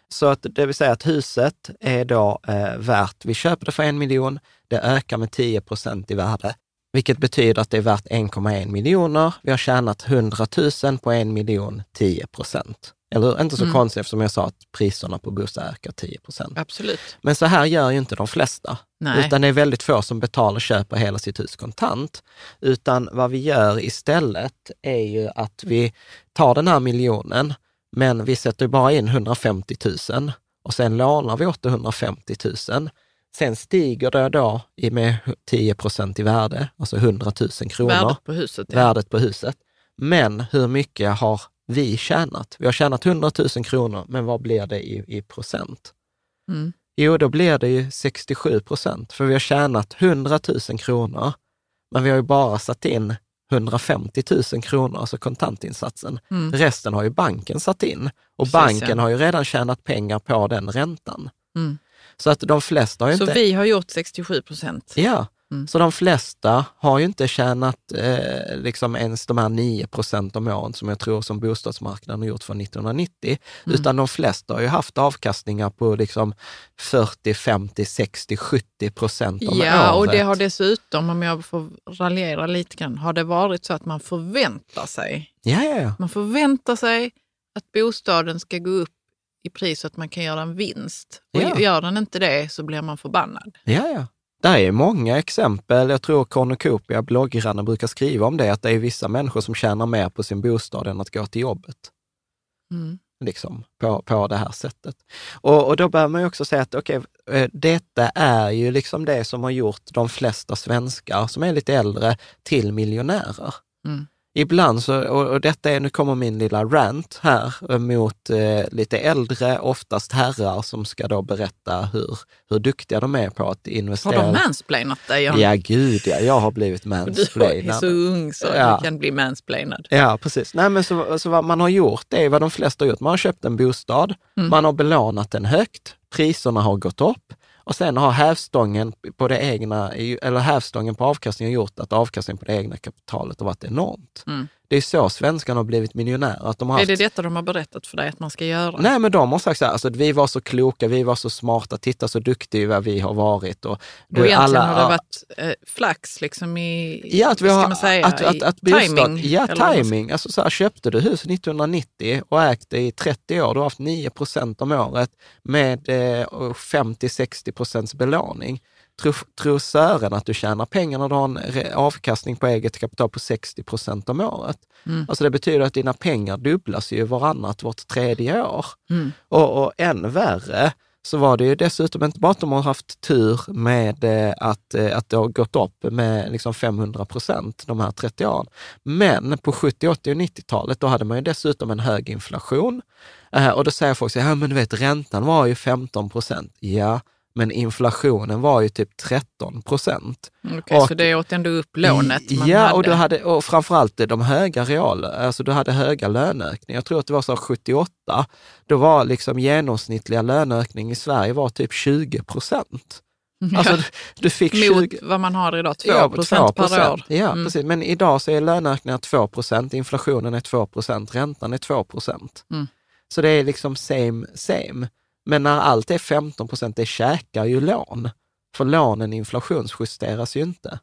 B: Så att det vill säga att huset är då eh, värt, vi köper det för en miljon, det ökar med 10 procent i värde, vilket betyder att det är värt 1,1 miljoner. Vi har tjänat 100 000 på en miljon, 10 procent. Eller? Inte så
C: Mm.
B: konstigt eftersom jag sa att priserna på bostäder ökar 10 procent.
C: Absolut.
B: Men så här gör ju inte de flesta.
C: Nej.
B: Utan det är väldigt få som betalar och köper hela sitt hus kontant. Utan vad vi gör istället är ju att vi tar den här miljonen, men vi sätter bara in 150 000 och sen lånar vi 850 000. Sen stiger det då med 10 procent i värde, alltså 100 000 kronor
C: Värdet på huset. Ja.
B: värdet på huset. Men hur mycket har vi tjänat? Vi har tjänat 100 000 kronor, men vad blir det i, i procent?
C: Mm.
B: Jo, då blir det ju 67 procent, för vi har tjänat 100 000 kronor, men vi har ju bara satt in 150 000 kronor, alltså kontantinsatsen.
C: Mm.
B: Resten har ju banken satt in och
C: Precis,
B: banken
C: ja.
B: har ju redan tjänat pengar på den räntan.
C: Mm.
B: Så att de flesta har ju
C: Så
B: inte...
C: vi har gjort 67 procent.
B: Ja,
C: Mm.
B: så de flesta har ju inte tjänat eh, liksom ens de här 9 procent om året som jag tror som bostadsmarknaden har gjort från 1990,
C: Mm.
B: utan de flesta har ju haft avkastningar på liksom 40, 50, 60, 70 procent om
C: Ja, och
B: året.
C: det har dessutom, om jag får raljera lite grann, har det varit så att man förväntar sig,
B: Ja, ja, ja.
C: man förväntar sig att bostaden ska gå upp i pris så att man kan göra en vinst. Och
B: Ja.
C: gör den inte det så blir man förbannad.
B: ja, ja. Det är många exempel. Jag tror Cornucopia, bloggrarna, brukar skriva om det, att det är vissa människor som tjänar mer på sin bostad än att gå till jobbet.
C: Mm.
B: liksom, på, på det här sättet. Och, och då bör man ju också säga att okay, eh, detta är ju liksom det som har gjort de flesta svenskar som är lite äldre till miljonärer.
C: Mm.
B: Ibland så, och, detta är, nu kommer min lilla rant här eh, mot eh, lite äldre, oftast herrar som ska då berätta hur, hur duktiga de är på att
C: Har
B: investera.
C: de mansplainat dig?
B: Ja, gud ja, jag har blivit
C: Du är
B: mansplainad.
C: så ung så
B: Ja.
C: du kan bli mansplainad.
B: Ja, precis. Nej, men så, så vad man har gjort, det är vad de flesta har gjort. Man har köpt en bostad,
C: Mm.
B: man har belånat den högt, priserna har gått upp och sen har hävstången på det egna, eller hävstången på avkastningen gjort att avkastningen på det egna kapitalet har varit enormt.
C: Mm.
B: Det är så svenskarna har blivit miljonärer. Att de har
C: Är
B: haft...
C: det detta de har berättat för dig att man ska göra?
B: Nej, men de har sagt så här, alltså, vi var så kloka, vi var så smarta, titta så duktiga vi har varit. Och,
C: Och
B: du,
C: egentligen har det varit eh, flax liksom i,
B: Ja, att vi har,
C: ska man säga,
B: att, att, att
C: timing.
B: Ja, timing. Alltså så här, köpte du hus 1990 och ägt det i 30 år, du har haft 9 procent om året med eh, 50-60 procents belåning. Tror, tror Sören att du tjänar pengar när du har en avkastning på eget kapital på 60 procent om året?
C: Mm.
B: Alltså det betyder att dina pengar dubblas ju varannat, vart tredje år.
C: Mm.
B: Och, och än värre så var det ju dessutom inte bara att de har haft tur med eh, att, eh, att det har gått upp med liksom 500 procent de här 30 åren. Men på 70, 80 och 90-talet, då hade man ju dessutom en hög inflation. Eh, och då säger folk så här, ja men du vet räntan var ju 15 procent. Ja, men inflationen var ju typ 13 procent.
C: Okej,
B: Och-
C: så det åt ändå upp lånet man
B: ja,
C: hade.
B: och, du hade, och framförallt de höga real, alltså du hade höga löneökningar. Jag tror att det var så 78, då var liksom genomsnittliga löneökning i Sverige var typ 20 procent. Alltså du, du fick 20...
C: Mot vad man har idag, 2
B: Ja,
C: procent per
B: 2%.
C: år.
B: Ja,
C: Mm.
B: precis. Men idag så är löneökningar 2 procent, inflationen är 2 procent, räntan är 2 procent.
C: Mm.
B: Så det är liksom same, same. Men när allt är 15 procent, det käkar ju lån. För lånen inflationsjusteras ju inte.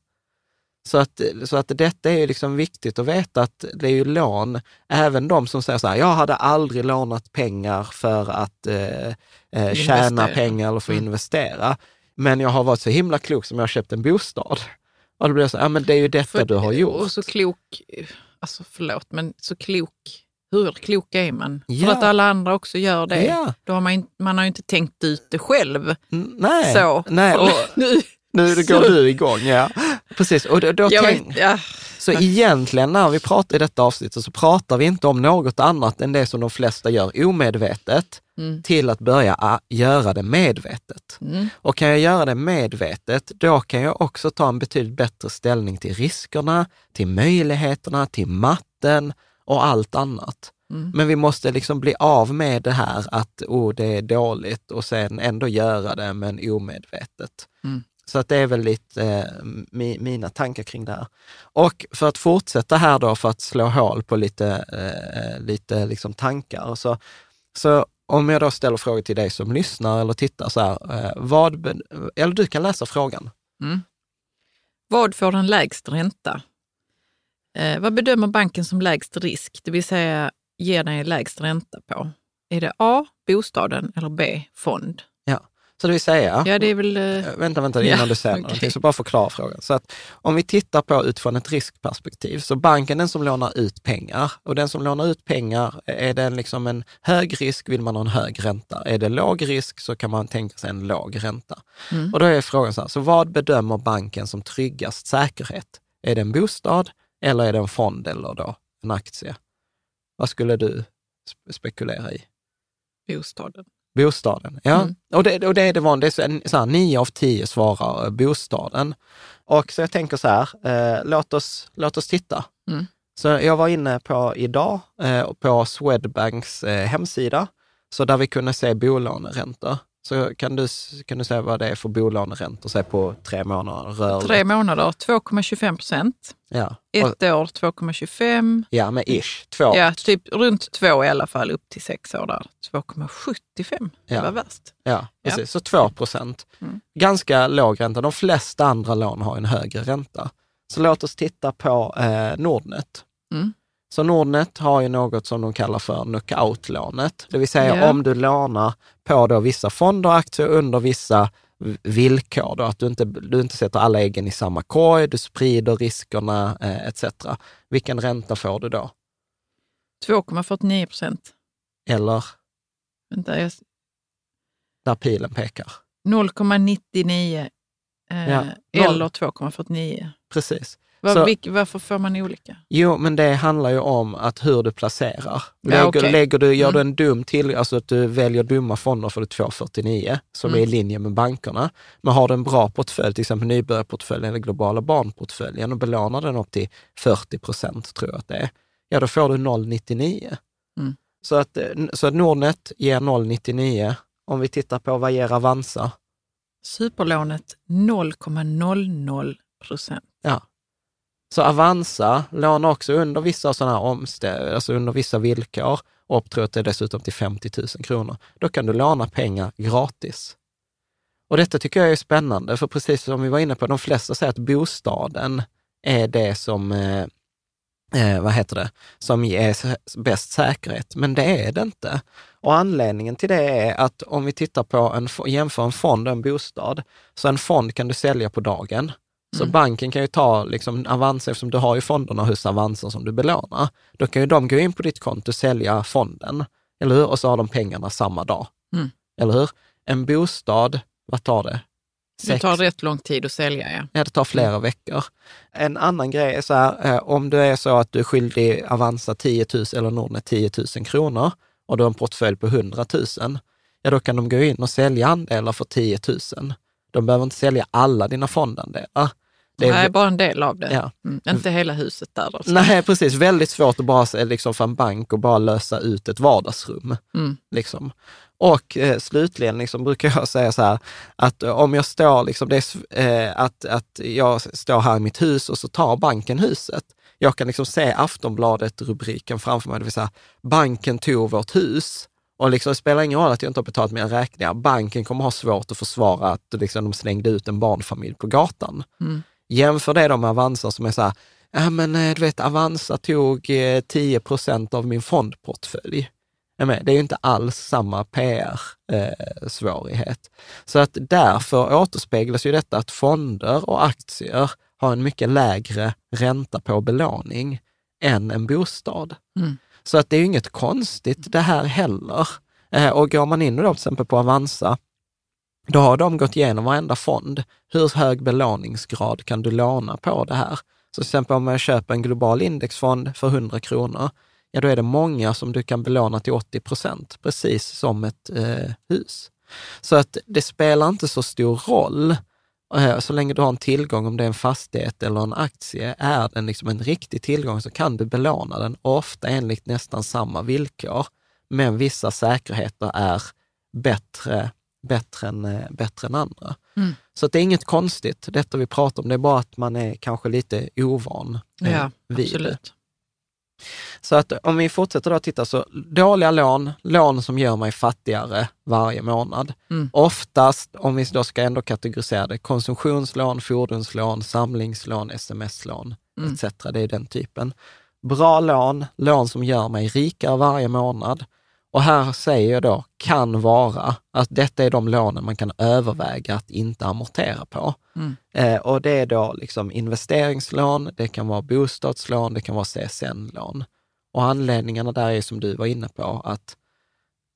B: Så att, så att detta är ju liksom viktigt att veta att det är ju lån, även de som säger så här, jag hade aldrig lånat pengar för att eh, eh, tjäna pengar eller för att
C: Mm.
B: investera. Men jag har varit så himla klok som jag har köpt en bostad. Och då blir det så, ja men det är ju detta
C: För-
B: du har gjort.
C: Och så klok, alltså förlåt, men så klok, hur klok är man?
B: Ja.
C: För att alla andra också gör det.
B: Ja.
C: Då har man, man har ju inte tänkt ut det själv.
B: Nej,
C: Så.
B: nej och
C: nu,
B: nu går du igång. Ja. Precis, och då, då
C: jag
B: tänk,
C: vet, ja.
B: Så egentligen när vi pratar i detta avsnittet så pratar vi inte om något annat än det som de flesta gör omedvetet
C: Mm.
B: till att börja ah, göra det medvetet.
C: Mm.
B: Och kan jag göra det medvetet, då kan jag också ta en betydligt bättre ställning till riskerna, till möjligheterna, till matten och allt annat.
C: Mm.
B: Men vi måste liksom bli av med det här att oh, det är dåligt och sen ändå göra det men omedvetet.
C: Mm.
B: Så att det är väl lite eh, mi, mina tankar kring det här. Och för att fortsätta här då, för att slå hål på lite, eh, lite liksom tankar. Så, så om jag då ställer frågor till dig som lyssnar eller tittar så här, eh, vad, eller du kan läsa frågan.
C: Mm. Vad får den lägst ränta? Eh, vad bedömer banken som lägst risk, det vill säga ger dig lägst ränta på? Är det A, bostaden eller B, fond?
B: Så det vill säga,
C: Ja, det är väl... eh,
B: Eh, Vänta, vänta, innan
C: Ja,
B: du säger
C: okej.
B: någonting, så bara förklara frågan. Så att om vi tittar på utifrån ett riskperspektiv, så banken den som lånar ut pengar, och den som lånar ut pengar, är det liksom en hög risk vill man ha en hög ränta. Är det låg risk så kan man tänka sig en låg ränta.
C: Mm.
B: Och då är frågan så här, så vad bedömer banken som tryggast säkerhet? Är det en bostad eller är det en fond eller då en aktie? Vad skulle du spe- spekulera i?
C: bostaden.
B: Bostaden, ja.
C: Mm.
B: Och, det, och det är det vanliga, så här, nio av tio svarar eh, bostaden. Och så jag tänker så här, eh, låt, oss, låt oss titta.
C: Mm.
B: Så jag var inne på idag, eh, på Swedbanks eh, hemsida, så där vi kunde se bolåneräntor. Så kan du, kan du säga vad det är för bolåneräntor, säg på tre månader rörligt?
C: Tre månader 2,25 procent.
B: Ja.
C: Ett år 2,25.
B: ja, med ish, två.
C: Ja, typ runt två i alla fall, upp till sex år där. 2,75. Det
B: Ja.
C: var värst.
B: Ja,
C: Ja.
B: precis. Så 2 procent.
C: Mm.
B: Ganska låg ränta. De flesta andra lån har en högre ränta. Så låt oss titta på eh, Nordnet.
C: Mm.
B: Så Nordnet har ju något som de kallar för knockout-lånet. Det vill säga
C: Ja.
B: om du lånar på då vissa fonder och aktier under vissa villkor. Då, att du inte, du inte sätter alla äggen i samma korg, du sprider riskerna eh, etc. Vilken ränta får du då?
C: 2,49 procent.
B: eller
C: Vänta, jag,
B: där pilen pekar.
C: 0,99 eh,
B: Ja,
C: eller 2,49.
B: Precis.
C: Var,
B: Så-
C: vilk, varför får man olika?
B: Jo, men det handlar ju om att hur du placerar.
C: Ja,
B: Lägger,
C: okej.
B: lägger du, gör
C: Mm.
B: du en dum till, alltså att du väljer dumma fonder för du 2,49 som
C: Mm.
B: är i linje med bankerna. Men har du en bra portfölj, till exempel nybörjarportföljen eller globala barnportföljen och belånar den upp till 40 procent, tror jag att det är, ja då får du 0,99.
C: Mm.
B: Så, att, eh, så att Nordnet ger 0,99. Om vi tittar på vad ger Avanza?
C: Superlånet 0,00 procent.
B: Ja. Så Avanza lånar också under vissa sådana här omstä- alltså under vissa villkor, och tror att det är dessutom till 50 000 kronor. Då kan du låna pengar gratis. Och detta tycker jag är spännande, för precis som vi var inne på, de flesta säger att bostaden är det som, eh, eh vad heter det, som ger bäst säkerhet. Men det är det inte. Och anledningen till det är att om vi tittar på en, jämför en fond och en bostad, så en fond kan du sälja på dagen. Så
C: Mm.
B: banken kan ju ta liksom Avanza, eftersom du har ju fonderna hos Avanza som du belånar. Då kan ju de gå in på ditt konto och sälja fonden, eller hur? Och så har de pengarna samma dag.
C: Mm.
B: Eller hur? En bostad, vad tar det?
C: Det
B: Sex-
C: tar rätt lång tid att sälja, ja.
B: Ja, det tar flera veckor. En annan grej är så här, eh, om du är så att du är skyldig Avanza 10 000 eller Nordnet 10 000 kronor och du har en portfölj på 100 000, ja då kan de gå in och sälja andelar för 10 000. De behöver inte sälja alla dina fondandelar. Det är-
C: Nej, bara en del av det.
B: Ja.
C: Mm. Inte hela huset där. Alltså.
B: Nej, precis. Väldigt svårt att bara se, liksom, för en bank och bara lösa ut ett vardagsrum.
C: Mm.
B: Liksom. Och eh, slutligen liksom, brukar jag säga så här, att eh, om jag står, liksom, det är, eh, att, att jag står här i mitt hus och så tar banken huset. Jag kan liksom se Aftonbladet-rubriken framför mig, det vill säga banken tog vårt hus. Och liksom, det spelar ingen roll att jag inte har betalat mina räkningar. Banken kommer ha svårt att försvara att liksom, de slängde ut en barnfamilj på gatan.
C: Mm.
B: Jämför det då med Avanza som är så här, ja men eh, du vet Avanza tog eh, 10 procent av min fondportfölj. Det är ju inte alls samma PR-svårighet. Så att därför återspeglas ju detta att fonder och aktier har en mycket lägre ränta på belåning än en bostad.
C: Mm.
B: Så att det är ju inget konstigt det här heller. Eh, Och går man in då till exempel på Avanza, då har de gått igenom varenda fond. Hur hög belåningsgrad kan du låna på det här? Så till exempel om jag köper en global indexfond för 100 kronor, ja då är det många som du kan belåna till 80 procent, precis som ett eh, hus. Så att det spelar inte så stor roll eh, så länge du har en tillgång, om det är en fastighet eller en aktie, är den liksom en riktig tillgång så kan du belåna den, ofta enligt nästan samma villkor. Men vissa säkerheter är bättre, bättre, än, eh, bättre än andra.
C: Mm.
B: Så det är inget konstigt, detta vi pratar om, det är bara att man är kanske lite ovan eh,
C: Ja,
B: vid det.
C: absolut.
B: Så att om vi fortsätter då att titta så dåliga lån, lån som gör mig fattigare varje månad.
C: Mm.
B: Oftast, om vi då ska ändå kategorisera det, konsumtionslån, fordonslån, samlingslån, sms-lån
C: Mm.
B: etc. Det är den typen. Bra lån, lån som gör mig rikare varje månad. Och här säger jag då, kan vara, att detta är de lånen man kan överväga att inte amortera på.
C: Mm.
B: Eh, och det är då liksom investeringslån, det kan vara bostadslån, det kan vara CSN-lån. Och anledningarna där är som du var inne på, att,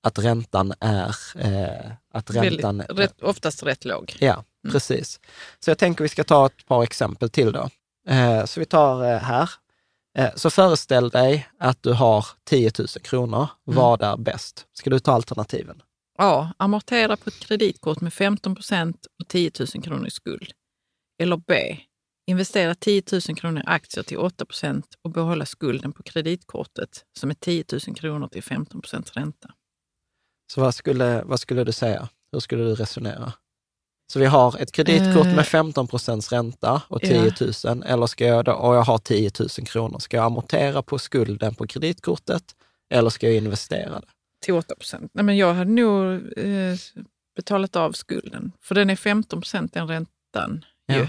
B: att räntan är... Eh, att räntan,
C: Väldigt, rätt, oftast rätt låg.
B: Ja, precis. Så jag tänker vi ska ta ett par exempel till då. Eh, så vi tar eh, här. Eh, så föreställ dig att du har 10 000 kronor. Vad är bäst? Ska du ta alternativen?
C: A. Amortera på ett kreditkort med 15 procent och 10 000 kronor i skuld. Eller B. Investera 10 000 kronor i aktier till 8 procent och behålla skulden på kreditkortet som är 10 000 kronor till 15 procents ränta.
B: Så vad skulle, vad skulle du säga? Hur skulle du resonera? Så vi har ett kreditkort
C: Eh.
B: med 15 procents ränta och 10 000, eller ska jag då, och jag har 10 000 kronor. Ska jag amortera på skulden på kreditkortet eller ska jag investera det?
C: Till 8 procent. Nej, men jag hade nog eh, betalat av skulden, för den är 15 procent den räntan.
B: Ja.
C: Ju.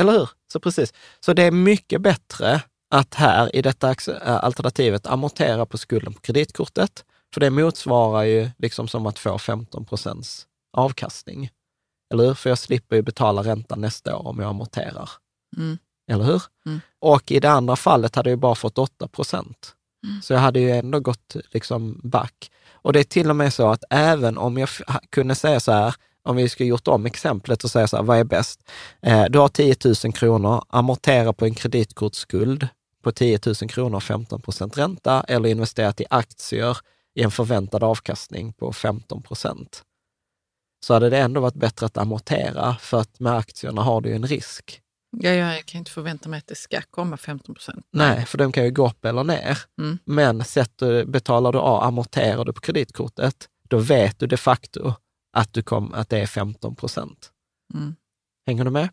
B: Eller hur? Så precis. Så det är mycket bättre att här i detta äh, alternativet amortera på skulden på kreditkortet, för det motsvarar ju liksom som att få 15 procents avkastning. Eller hur? För jag slipper ju betala räntan nästa år om jag amorterar.
C: Mm.
B: Eller hur?
C: Mm.
B: Och i det andra fallet hade jag bara fått 8 procent. Så jag hade ju ändå gått liksom back. Och det är till och med så att även om jag kunde säga så här, om vi skulle gjort om exemplet och säga så här, vad är bäst? Eh, du har 10 000 kronor, amortera på en kreditkortsskuld på 10 000 kronor, 15 procent ränta, eller investerat i aktier i en förväntad avkastning på 15 procent. Så hade det ändå varit bättre att amortera, för att med aktierna har du ju en risk.
C: Ja, jag kan inte förvänta mig att det ska komma 15 procent.
B: Nej, för de kan ju gå upp eller ner.
C: Mm.
B: Men sätter, betalar du av, amorterar du på kreditkortet, då vet du de facto att, du kom, att det är 15 procent.
C: Mm.
B: Hänger du med?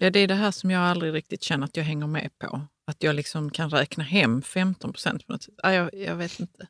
C: Ja, det är det här som jag aldrig riktigt känner att jag hänger med på. Att jag liksom kan räkna hem 15 procent på något sätt. Ja, jag, jag vet inte.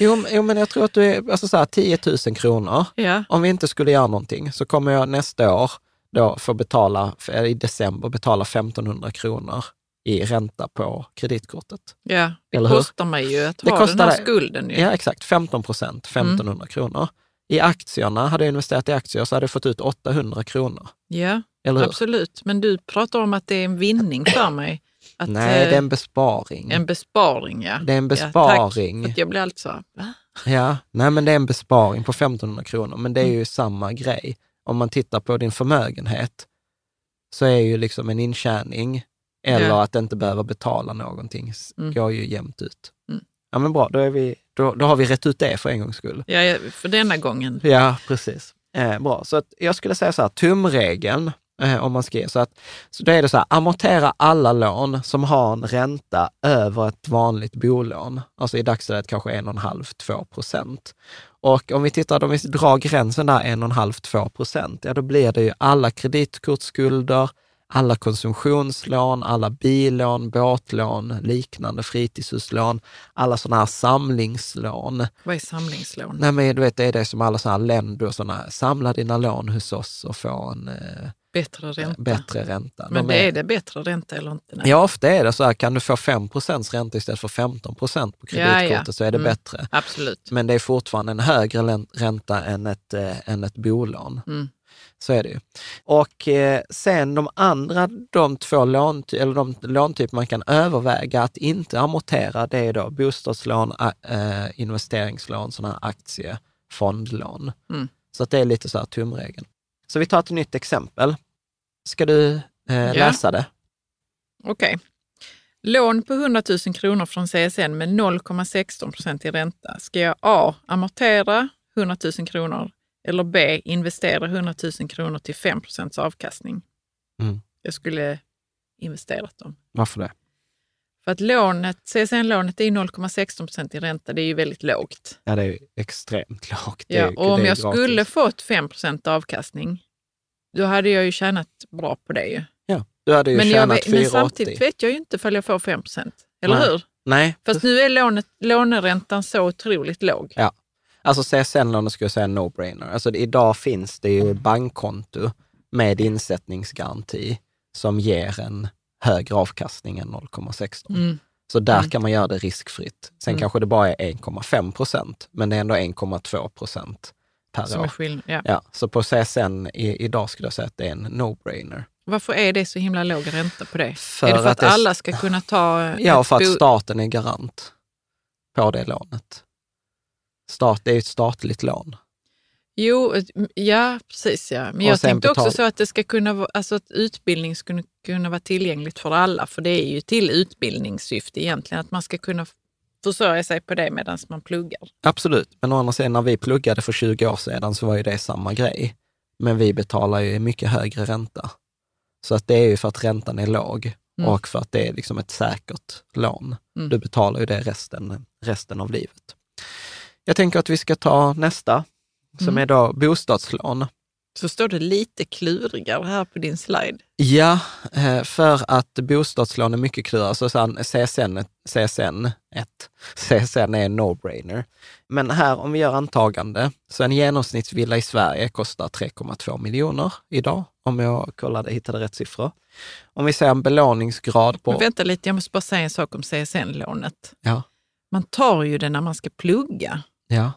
B: Jo, men- jo men jag tror att du är, alltså så här, 10 000 kronor.
C: Ja,
B: Om vi inte skulle göra någonting så kommer jag nästa år då få betala, eller i december betala 1500 kronor i ränta på kreditkortet.
C: ja. det
B: Eller hur?
C: kostar mig ju att
B: Det
C: ha den
B: kostar
C: här
B: dig-
C: skulden. Ju.
B: Ja, exakt. 15 procent, 1500 kronor. I aktierna, hade jag investerat i aktier så hade jag fått ut 800 kronor.
C: Ja,
B: Eller hur?
C: absolut. Men du pratar om att det är en vinning för mig. Att,
B: Nej,
C: eh,
B: det är en besparing.
C: en besparing. Ja.
B: Det är en
C: Ja, tack.
B: besparing.
C: För att jag blir alltid så va?
B: Ja, nej men det är en besparing på 1500 kronor, men det är ju samma grej. Om man tittar på din förmögenhet så är ju liksom en intjäning eller
C: Ja.
B: att inte behöva betala någonting,
C: Mm.
B: går ju jämnt ut.
C: Mm.
B: Ja men bra, då, är vi, då, då har vi rätt ut det för en gångs skull.
C: Ja, ja, för denna gången.
B: Ja, precis. Eh, bra, så att jag skulle säga så här, tumregeln, eh, om man ge, så att så då är det så här, amortera alla lån som har en ränta över ett vanligt bolån, alltså i dagsläget kanske 1,5-2 procent. Och om vi tittar, om vi drar gränsen där 1,5-2 procent, ja då blir det ju alla kreditkortsskulder, alla konsumtionslån, alla billån, båtlån, liknande fritidshuslån, alla sådana här samlingslån.
C: Vad är samlingslån?
B: Nej, men du vet, det är det som alla sådana här länder och sådana, samla dina lån hos oss och få en eh,
C: Bättre ränta.
B: bättre ränta.
C: Men
B: De
C: det är det bättre ränta eller inte? Nej.
B: Ja, ofta är det så här, kan du få 5% ränta istället för 15 procent på
C: Ja, ja.
B: kreditkortet så är det
C: Mm.
B: bättre.
C: Absolut.
B: Men det är fortfarande en högre ränta än ett, eh, än ett bolån.
C: Mm.
B: Så är det ju. Och eh, sen de andra, de två lån, eller de låntyper man kan överväga att inte amortera, det är då bostadslån, eh, investeringslån, sådana här aktiefondlån.
C: Mm.
B: Så att det är lite så här tumregeln. Så vi tar ett nytt exempel. Ska du eh, läsa det?
C: Okej. Lån på 100 000 kronor från CSN med 0,16 procent i ränta. Ska jag A. Amortera 100 000 kronor eller B. Investera 100 000 kronor till 5 procents avkastning?
B: Mm.
C: Jag skulle investerat dem.
B: Varför det?
C: För att lånet, CSN-lånet är ju 0,16 procent i ränta. Det är ju väldigt lågt.
B: Ja, det är ju extremt lågt.
C: Ja, och om jag
B: gratis.
C: skulle fått 5 procent avkastning, då hade jag ju tjänat bra på det ju.
B: Ja, du hade ju
C: Men,
B: tjänat
C: vet, men
B: 480.
C: samtidigt vet jag ju inte ifall jag får 5 procent. Eller
B: Nej.
C: hur?
B: Nej,
C: Fast nu är lånet, låneräntan så otroligt låg.
B: Ja. Alltså CSN-lånen skulle jag säga no-brainer. Alltså idag finns det ju bankkonto med insättningsgaranti som ger en högre avkastning än 0,16.
C: Mm.
B: Så där
C: Mm.
B: kan man göra det riskfritt. Sen
C: Mm.
B: kanske det bara är 1,5 procent, men det är ändå 1,2 procent per
C: Som
B: år.
C: skillnad. Ja.
B: Ja, så på CSN i, idag skulle jag säga att det är en no-brainer.
C: Varför är det så himla låg ränta på det?
B: För
C: är det för att,
B: att
C: alla ska kunna ta eh,
B: Ja, för att staten är garant på det lånet. Stat, det är ju ett statligt lån.
C: Jo, ja precis ja. Men
B: Och
C: jag tänkte också så att det ska kunna vara, alltså att utbildning skulle kunna vara tillgängligt för alla. För det är ju till utbildningssyfte egentligen, att man ska kunna försörja sig på det medan man pluggar.
B: Absolut, men å andra sidan när vi pluggade för 20 år sedan så var ju det samma grej. Men vi betalar ju mycket högre ränta. Så att det är ju för att räntan är låg
C: Mm.
B: och för att det är liksom ett säkert lån.
C: Mm.
B: Du betalar ju det resten, resten av livet. Jag tänker att vi ska ta nästa, som
C: Mm.
B: är då bostadslån.
C: Så står det lite klurigare här på din slide.
B: Ja, eh, för att bostadslån är mycket klurigare. Så CSN, CSN 1, CSN är en no-brainer. Men här, om vi gör antagande, så en genomsnittsvilla i Sverige kostar 3,2 miljoner idag, om jag kollade, hittade rätt siffror. Om vi säger en belåningsgrad på...
C: Men vänta lite, jag måste bara säga en sak om CSN-lånet.
B: Ja,
C: Man tar ju det när man ska plugga.
B: ja,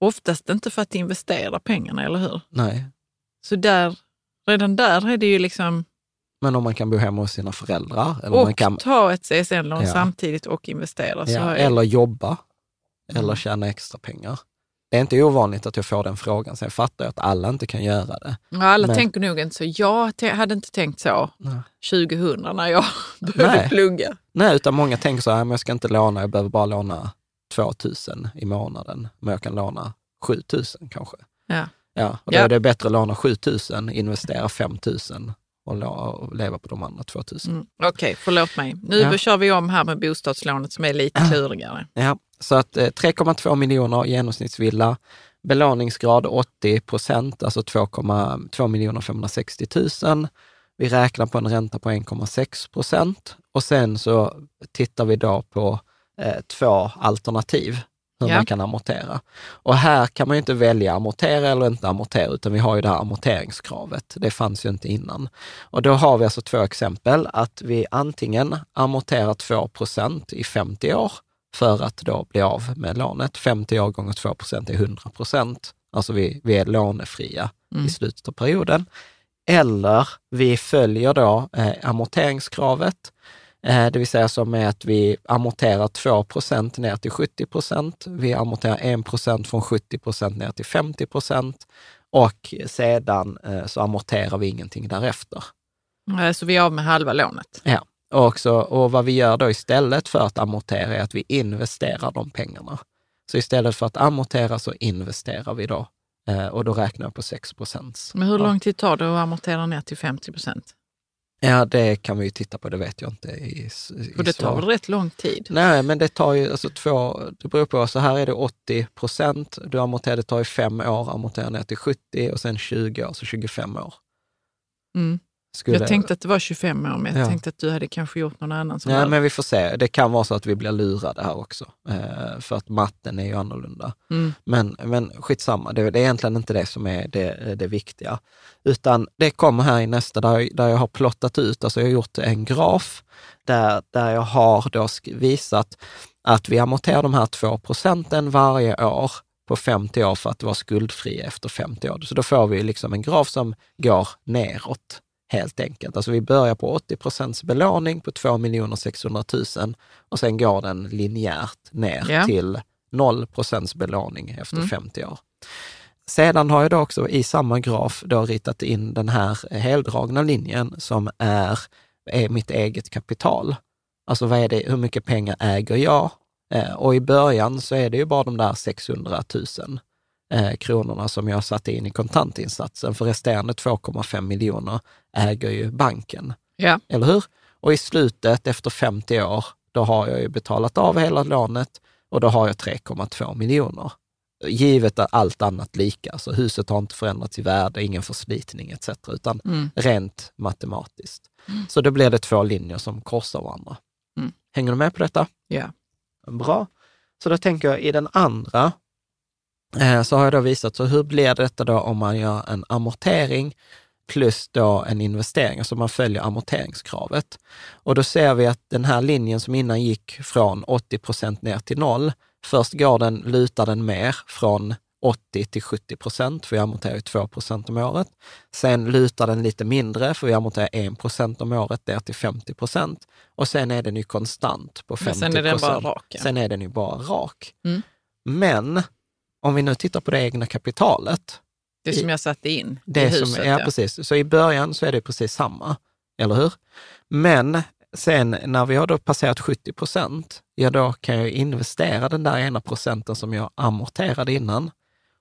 C: Oftast inte för att investera pengarna, eller hur?
B: nej.
C: Så där, redan där är det ju liksom,
B: Men om man kan bo hemma hos sina föräldrar. Eller, man
C: Och
B: kan,
C: ta ett CSN-lån
B: Ja.
C: samtidigt och investera. Så
B: ja,
C: är-
B: eller jobba. Eller
C: Mm.
B: tjäna extra pengar. Det är inte ovanligt att jag får den frågan. Sen fattar jag att alla inte kan göra det.
C: Ja, alla
B: Men-
C: tänker nog inte så. Jag hade inte tänkt så
B: Nej.
C: 2000 när jag började
B: Nej.
C: plugga.
B: Nej, utan många tänker så här, men jag ska inte låna, jag behöver bara låna 2 000 i månaden. Men jag kan låna 7 000 kanske.
C: Ja.
B: Ja, och då
C: Ja.
B: är det bättre att låna 7 000, investera 5 000 och, leva på de andra 2 000.
C: Mm. Okej, förlåt mig. Nu
B: Ja.
C: kör vi om här med bostadslånet som är lite klurigare.
B: Ja, så att eh, 3,2 miljoner genomsnittsvilla, belåningsgrad 80 procent, alltså 2 560 000. Vi räknar på en ränta på 1,6 procent och sen så tittar vi då på eh, två alternativ hur
C: Ja.
B: man kan amortera. Och här kan man ju inte välja amortera eller inte amortera, utan vi har ju det här amorteringskravet. Det fanns ju inte innan. Och då har vi alltså två exempel, att vi antingen amorterar 2 procent i 50 år för att då bli av med lånet. 50 år gånger 2 procent är 100 procent. Alltså vi, vi är lånefria
C: Mm.
B: i slutet av perioden. Eller vi följer då eh, amorteringskravet, det vill säga som är att vi amorterar 2 procent ner till 70 procent. Vi amorterar 1 procent från 70 procent ner till 50 procent och sedan eh, så amorterar vi ingenting därefter.
C: Eh, Så vi är av med halva lånet.
B: Ja, och, också, och vad vi gör då istället för att amortera är att vi investerar de pengarna. Så istället för att amortera så investerar vi då eh, och då räknar jag på 6 procent.
C: Men hur lång tid tar det att amortera ner till 50 procent?
B: Ja, det kan vi ju titta på, det vet jag inte i, i
C: Och det tar väl rätt lång tid?
B: Nej, men det tar ju alltså två, det beror på, så här är det 80 procent, du amorterar, det tar ju fem år, amortera ner till 70 och sen 20 år, så 25 år.
C: Mm.
B: Skulle,
C: Jag tänkte att det var 25 år, men jag
B: Ja.
C: tänkte att du hade kanske gjort någon annan som
B: Ja,
C: hade-
B: men vi får se. Det kan vara så att vi blir lurade här också, eh, för att matten är ju annorlunda.
C: Mm.
B: Men, men skitsamma, det, det är egentligen inte det som är det, det viktiga. Utan det kommer här i nästa, där, där jag har plottat ut, alltså jag har gjort en graf där, där jag har då visat att vi amorterar de här 2 procenten varje år på 50 år för att vara skuldfria efter 50 år. Så då får vi liksom en graf som går neråt helt enkelt. Alltså vi börjar på 80 procents belåning på 2 600 000 och sen går den linjärt ner
C: Ja.
B: till 0 procents belåning efter
C: Mm.
B: 50 år. Sedan har jag då också i samma graf då ritat in den här heldragna linjen som är, är mitt eget kapital. Alltså vad är det, hur mycket pengar äger jag? Eh, och i början så är det ju bara de där 600 000 eh, kronorna som jag satte in i kontantinsatsen. För resterande 2,5 miljoner äger ju banken.
C: Ja.
B: Eller hur? Och i slutet, efter 50 år, då har jag ju betalat av hela lånet och då har jag 3,2 miljoner. Givet att allt annat lika, så huset har inte förändrats i värde, ingen förslitning etc. utan
C: Mm.
B: rent matematiskt. Så då blir det två linjer som korsar varandra.
C: Mm.
B: Hänger du med på detta?
C: Ja.
B: Bra. Så då tänker jag i den andra så har jag då visat, så hur blir detta då om man gör en amortering plus då en investering, alltså man följer amorteringskravet. Och då ser vi att den här linjen som innan gick från 80 procent ner till noll, först går den, lutar den mer från 80 till 70 procent, för vi amorterar ju 2 procent om året. Sen lutar den lite mindre, för vi amorterar 1 procent om året ner till 50 procent. Och sen är den ju konstant på 50
C: Men sen är den bara rak. ja.
B: Sen är den ju bara rak.
C: Mm.
B: Men om vi nu tittar på det egna kapitalet,
C: Det som jag satte in
B: det
C: i
B: som,
C: huset.
B: ja, precis. Så i början så är det precis samma, eller hur? Men sen när vi har då passerat 70 procent, ja då kan jag investera den där ena procenten som jag amorterade innan.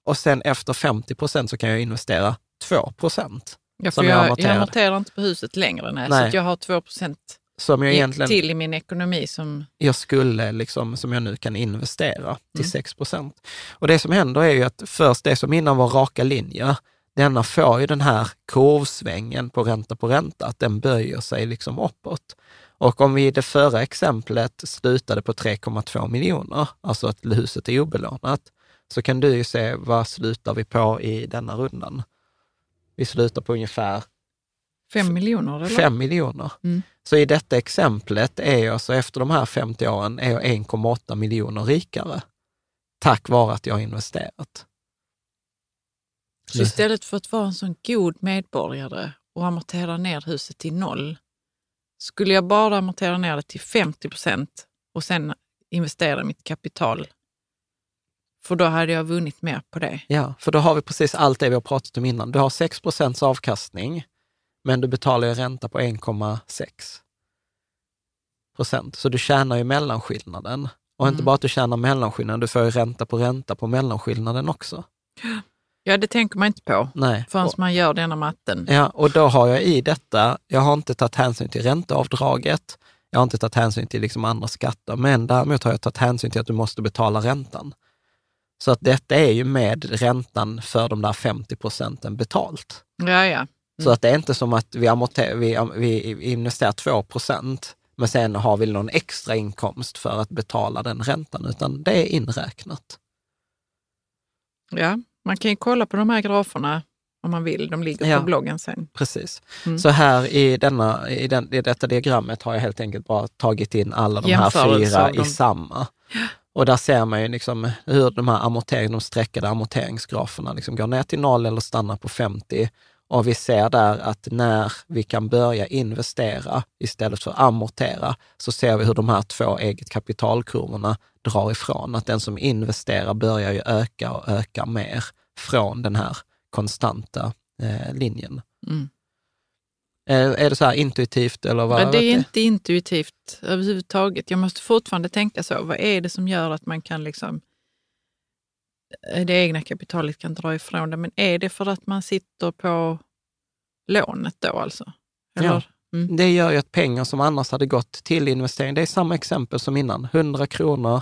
B: Och sen efter 50 procent så kan jag investera 2 procent.
C: Ja, för
B: jag
C: jag, amorterar inte på huset längre. Nej, Så
B: Nej.
C: att jag har 2 procent
B: Som jag egentligen
C: till i min ekonomi som...
B: jag skulle, liksom, som jag nu kan investera till
C: Mm.
B: 6 procent. Och det som händer är ju att först det som innan var raka linjer, denna får ju den här kurvsvängen på ränta på ränta, att den böjer sig liksom uppåt. Och om vi i det förra exemplet slutade på 3,2 miljoner, alltså att huset är obelånat, så kan du ju se vad slutar vi på i denna rundan. Vi slutar på ungefär
C: Fem miljoner eller?
B: 5 miljoner.
C: Mm.
B: Så i detta exemplet är jag, så efter de här 50 åren, är jag 1,8 miljoner rikare. Tack vare att jag har investerat.
C: Så istället för att vara en sån god medborgare och amorterar ner huset till noll. Skulle jag bara amortera ner det till 50 procent och sen investera mitt kapital, för då hade jag vunnit mer på det.
B: Ja, för då har vi precis allt det vi har pratat om innan. Du har 6 procents avkastning, men du betalar ju ränta på 1,6 procent. Så du tjänar ju mellanskillnaden. Och inte
C: Mm.
B: bara att du tjänar mellanskillnaden, du får ju ränta på ränta på mellanskillnaden också.
C: Ja, det tänker man inte på
B: Nej.
C: förrän
B: Och,
C: man gör denna matten.
B: ja, och då har jag i detta, jag har inte tagit hänsyn till ränteavdraget, jag har inte tagit hänsyn till liksom andra skatter, men däremot har jag tagit hänsyn till att du måste betala räntan. Så att detta är ju med räntan för de där 50 procenten betalt.
C: Ja, ja.
B: Så att det är inte som att vi, amorter, vi, vi investerar 2 procent, men sen har vi någon extra inkomst för att betala den räntan, utan det är inräknat.
C: ja. Man kan ju kolla på de här graferna om man vill. De ligger
B: Ja.
C: på bloggen sen.
B: Precis.
C: Mm.
B: Så här i, denna, i, den, i detta diagrammet har jag helt enkelt bara tagit in alla de här fyra
C: av
B: i samma. Och där ser man ju liksom hur de här amortering, de streckade amorteringsgraferna liksom går ner till noll eller stannar på 50. Och vi ser där att när vi kan börja investera istället för amortera, så ser vi hur de här två eget kapitalkurvorna drar ifrån. Att den som investerar börjar ju öka och öka mer från den här konstanta eh, linjen.
C: Mm.
B: Är, är det så här intuitivt eller vad?
C: Ja, det är inte intuitivt överhuvudtaget. Jag måste fortfarande tänka så. Vad är det som gör att man kan liksom det egna kapitalet kan dra ifrån det? Men är det för att man sitter på lånet då alltså? Eller?
B: Ja.
C: Mm.
B: Det gör ju att pengar som annars hade gått till investering, det är samma exempel som innan. 100 kronor,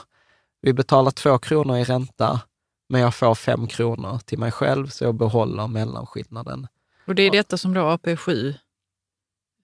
B: vi betalar 2 kronor i ränta, men jag får 5 kronor till mig själv, så jag behåller mellanskillnaden.
C: Och det är detta som då AP7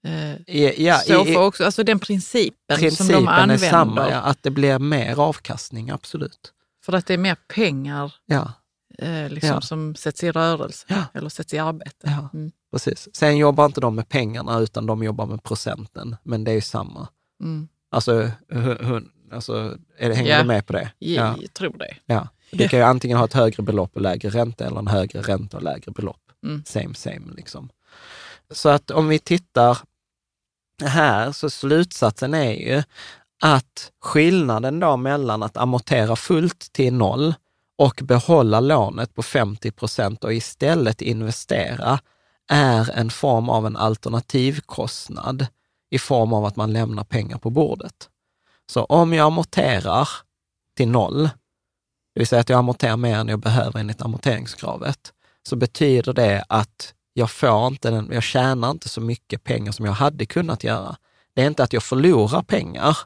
C: eh,
B: I, ja,
C: står för också. Alltså den principen, som de
B: principen är
C: använder.
B: samma, ja, att det blir mer avkastning, absolut.
C: För att det är mer pengar
B: Ja,
C: eh, liksom,
B: Ja.
C: som sätts i rörelse
B: Ja.
C: eller sätts i arbete. Mm.
B: precis. Sen jobbar inte de med pengarna, utan de jobbar med procenten, men det är ju samma.
C: Mm.
B: Alltså, hu- hun, alltså är det, hänger
C: Ja.
B: du med på det?
C: Ja. Jag tror det.
B: Ja. Du kan ju antingen ha ett högre belopp och lägre ränta eller en högre ränta och lägre belopp.
C: Mm.
B: Same, same liksom. Så att om vi tittar här, så slutsatsen är ju att skillnaden då mellan att amortera fullt till noll och behålla lånet på 50 procent och istället investera är en form av en alternativkostnad i form av att man lämnar pengar på bordet. Så om jag amorterar till noll, det vill säga att jag amorterar mer än jag behöver enligt amorteringskravet, så betyder det att jag får inte den, jag tjänar inte så mycket pengar som jag hade kunnat göra. Det är inte att jag förlorar pengar,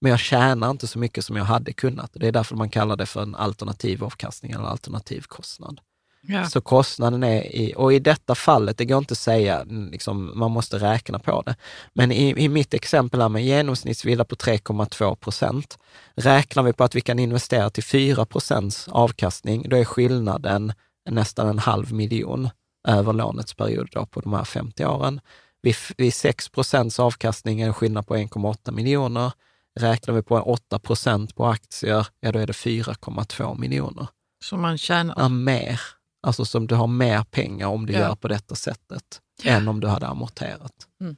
B: men jag tjänar inte så mycket som jag hade kunnat. Det är därför man kallar det för en alternativ avkastning eller alternativ kostnad.
C: Ja.
B: Så kostnaden är i, och i detta fallet, det går inte att säga, liksom, man måste räkna på det. Men i, i mitt exempel här med genomsnittsvilla på 3,2 procent, räknar vi på att vi kan investera till 4 procents avkastning, då är skillnaden nästan en halv miljon över lånets period då på de här 50 åren. Vid, vid 6 procents avkastning är det skillnad på 1,8 miljoner. Räknar vi på 8 procent på aktier, ja då är det 4,2 miljoner.
C: Som man tjänar.
B: Ja, mer. Alltså som du har mer pengar om du
C: Ja.
B: gör på detta sättet än om du hade amorterat.
C: Mm.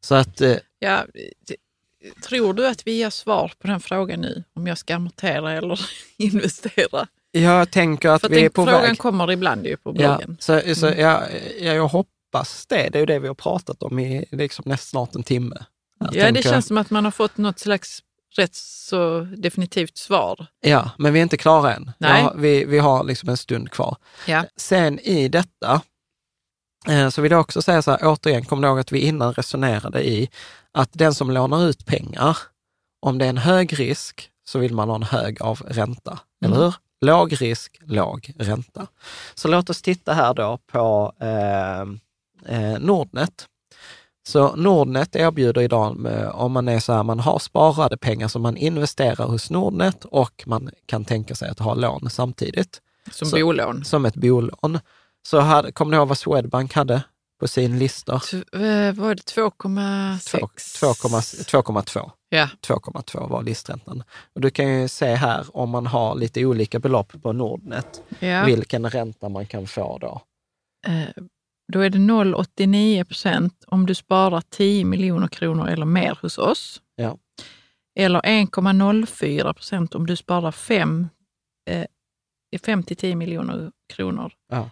B: Så att, eh,
C: Ja, tror du att vi ger svar på den frågan nu? Om jag ska amortera eller investera?
B: jag tänker att
C: För
B: vi är
C: den
B: på
C: frågan
B: väg.
C: kommer ibland ju på
B: Ja,
C: bloggen.
B: så, så
C: Mm.
B: jag, jag, jag hoppas det. Det är ju det vi har pratat om i liksom nästan snart en timme. Jag
C: Ja, det
B: tänker-
C: känns som att man har fått något slags rätt så definitivt svar.
B: Ja, men vi är inte klara än.
C: Nej.
B: Ja, vi, vi har liksom en stund kvar.
C: Ja.
B: Sen i detta, eh, så vill jag också säga så här, återigen, kom ihåg att vi innan resonerade i att den som lånar ut pengar, om det är en hög risk så vill man ha en hög av ränta, eller
C: Mm.
B: hur? Låg risk, låg ränta. Så låt oss titta här då på eh, eh, Nordnet. Så Nordnet erbjuder idag, eh, om man är så här, man har sparade pengar som man investerar hos Nordnet och man kan tänka sig att ha lån samtidigt,
C: Som
B: Så-
C: bolån.
B: som ett bolån. Så hade, kommer ni ihåg vad Swedbank hade på sin lista?
C: T- eh, Var det 2,6?
B: 2,2.
C: Ja,
B: 2,2 var listräntan. Och du kan ju se här om man har lite olika belopp på Nordnet,
C: ja.
B: vilken ränta man kan få då.
C: Eh, då är det 0,89 procent om du sparar 10 miljoner kronor eller mer hos oss.
B: Ja.
C: Eller 1,04 procent om du sparar 5, eh, 5 till 10 miljoner kronor.
B: Ja.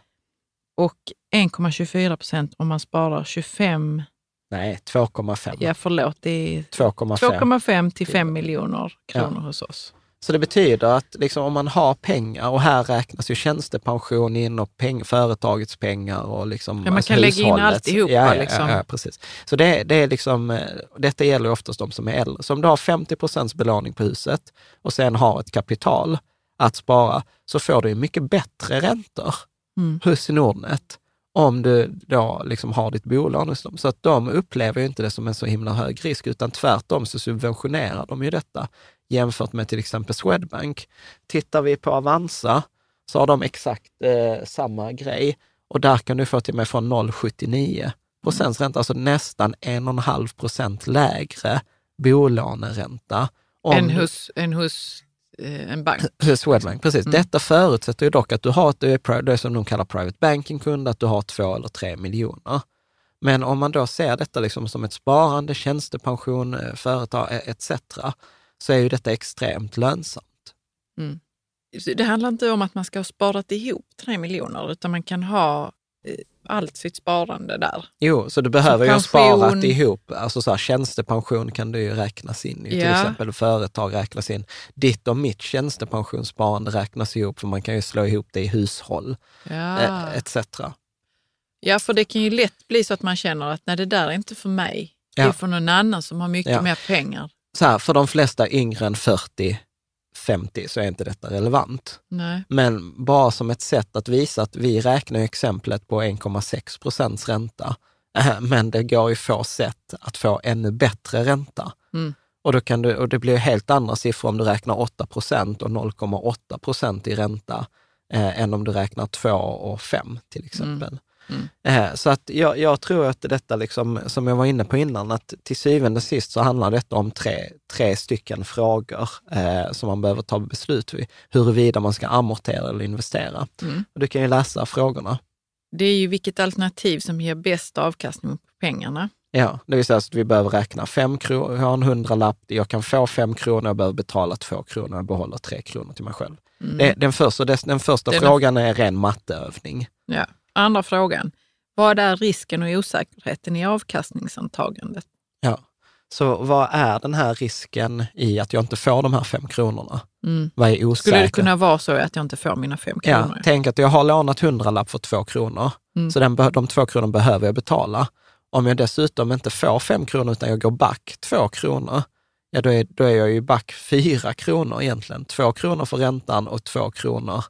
C: Och 1,24 procent om man sparar 25,
B: Nej, 2,5.
C: ja förlåt, det är
B: 2,5.
C: 2,5 till 5 miljoner kronor
B: Ja.
C: hos oss.
B: Så det betyder att liksom, om man har pengar, och här räknas ju tjänstepension in och peng, företagets pengar och liksom,
C: Ja, man kan lägga in alltihopa,
B: Ja, ja,
C: liksom.
B: ja, precis. Så det, det är liksom, eh, detta gäller oftast de som är äldre. Så om du har 50 procents belåning på huset och sen har ett kapital att spara, så får du mycket bättre räntor
C: Mm.
B: hos Nordnet om du då liksom har ditt bolån hos dem. Så att de upplever ju inte det som en så himla hög risk, utan tvärtom så subventionerar de ju detta jämfört med till exempel Swedbank. Tittar vi på Avanza så har de exakt eh, samma grej och där kan du få till och med från 0,79 procents ränta, alltså nästan 1,5 procent lägre bolåneränta. om
C: En
B: du-
C: hos, en, hos eh, en bank.
B: Swedbank, precis.
C: Mm.
B: Detta förutsätter ju dock att du har ett, du är det som de kallar private banking-kund, att du har två eller tre miljoner. Men om man då ser detta liksom som ett sparande, tjänstepension, eh, företag eh, etc. så är ju detta extremt lönsamt.
C: Så Det handlar inte om att man ska ha sparat ihop 3 miljoner, utan man kan ha eh, allt sitt sparande där.
B: Jo, så du behöver ju ha
C: pension-
B: sparat ihop, alltså så här, tjänstepension kan du ju räknas in i, till
C: Ja.
B: exempel företag räknas in. Ditt och mitt tjänstepensionssparande räknas ihop, för man kan ju slå ihop det i hushåll,
C: Ja.
B: eh, etc.
C: ja, för det kan ju lätt bli så att man känner att nej, det där är inte för mig. Det
B: Ja.
C: är för någon annan som har mycket mer pengar.
B: Så här, för de flesta yngre än 40, 50 så är inte detta relevant.
C: Nej.
B: Men bara som ett sätt att visa att vi räknar exemplet på 1,6 procents ränta, Eh, men det går ju få sätt att få ännu bättre ränta.
C: Mm.
B: Och, då kan du, och det blir helt andra siffror om du räknar 8 procent och 0,8 procent i ränta eh, än om du räknar 2 och 5 till exempel.
C: Mm.
B: Eh, så att jag, jag tror att detta, liksom, som jag var inne på innan, att till syvende och sist så handlar detta om tre, tre stycken frågor eh, som man behöver ta beslut vid. Huruvida man ska amortera eller investera.
C: Mm.
B: Och du kan ju läsa frågorna.
C: Det är ju vilket alternativ som ger bäst avkastning på pengarna.
B: Ja, det vill säga att vi behöver räkna fem kronor, jag har en hundralapp, jag kan få fem kronor, jag behöver betala två kronor, jag behåller tre kronor till mig själv.
C: Mm.
B: Det, den första, den, första
C: Den
B: frågan är ren matteövning.
C: Ja. Andra frågan. Vad är risken och osäkerheten i avkastningsantagandet?
B: Ja. Så vad är den här risken i att jag inte får de här fem kronorna?
C: Mm.
B: Vad är osäkert?
C: Skulle det kunna vara så att jag inte får mina fem
B: Ja,
C: kronor?
B: tänk att jag har lånat hundralapp för två kronor,
C: Mm.
B: så den, de två kronorna behöver jag betala. Om jag dessutom inte får fem kronor utan jag går back två kronor, ja då är, då är jag ju back fyra kronor egentligen. Två kronor för räntan och två kronor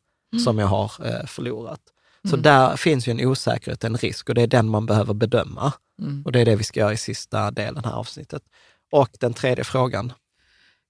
B: som jag har eh, förlorat. Så
C: Mm.
B: där finns ju en osäkerhet, en risk och det är den man behöver bedöma.
C: Mm.
B: Och det är det vi ska göra i sista delen här avsnittet. Och den tredje frågan,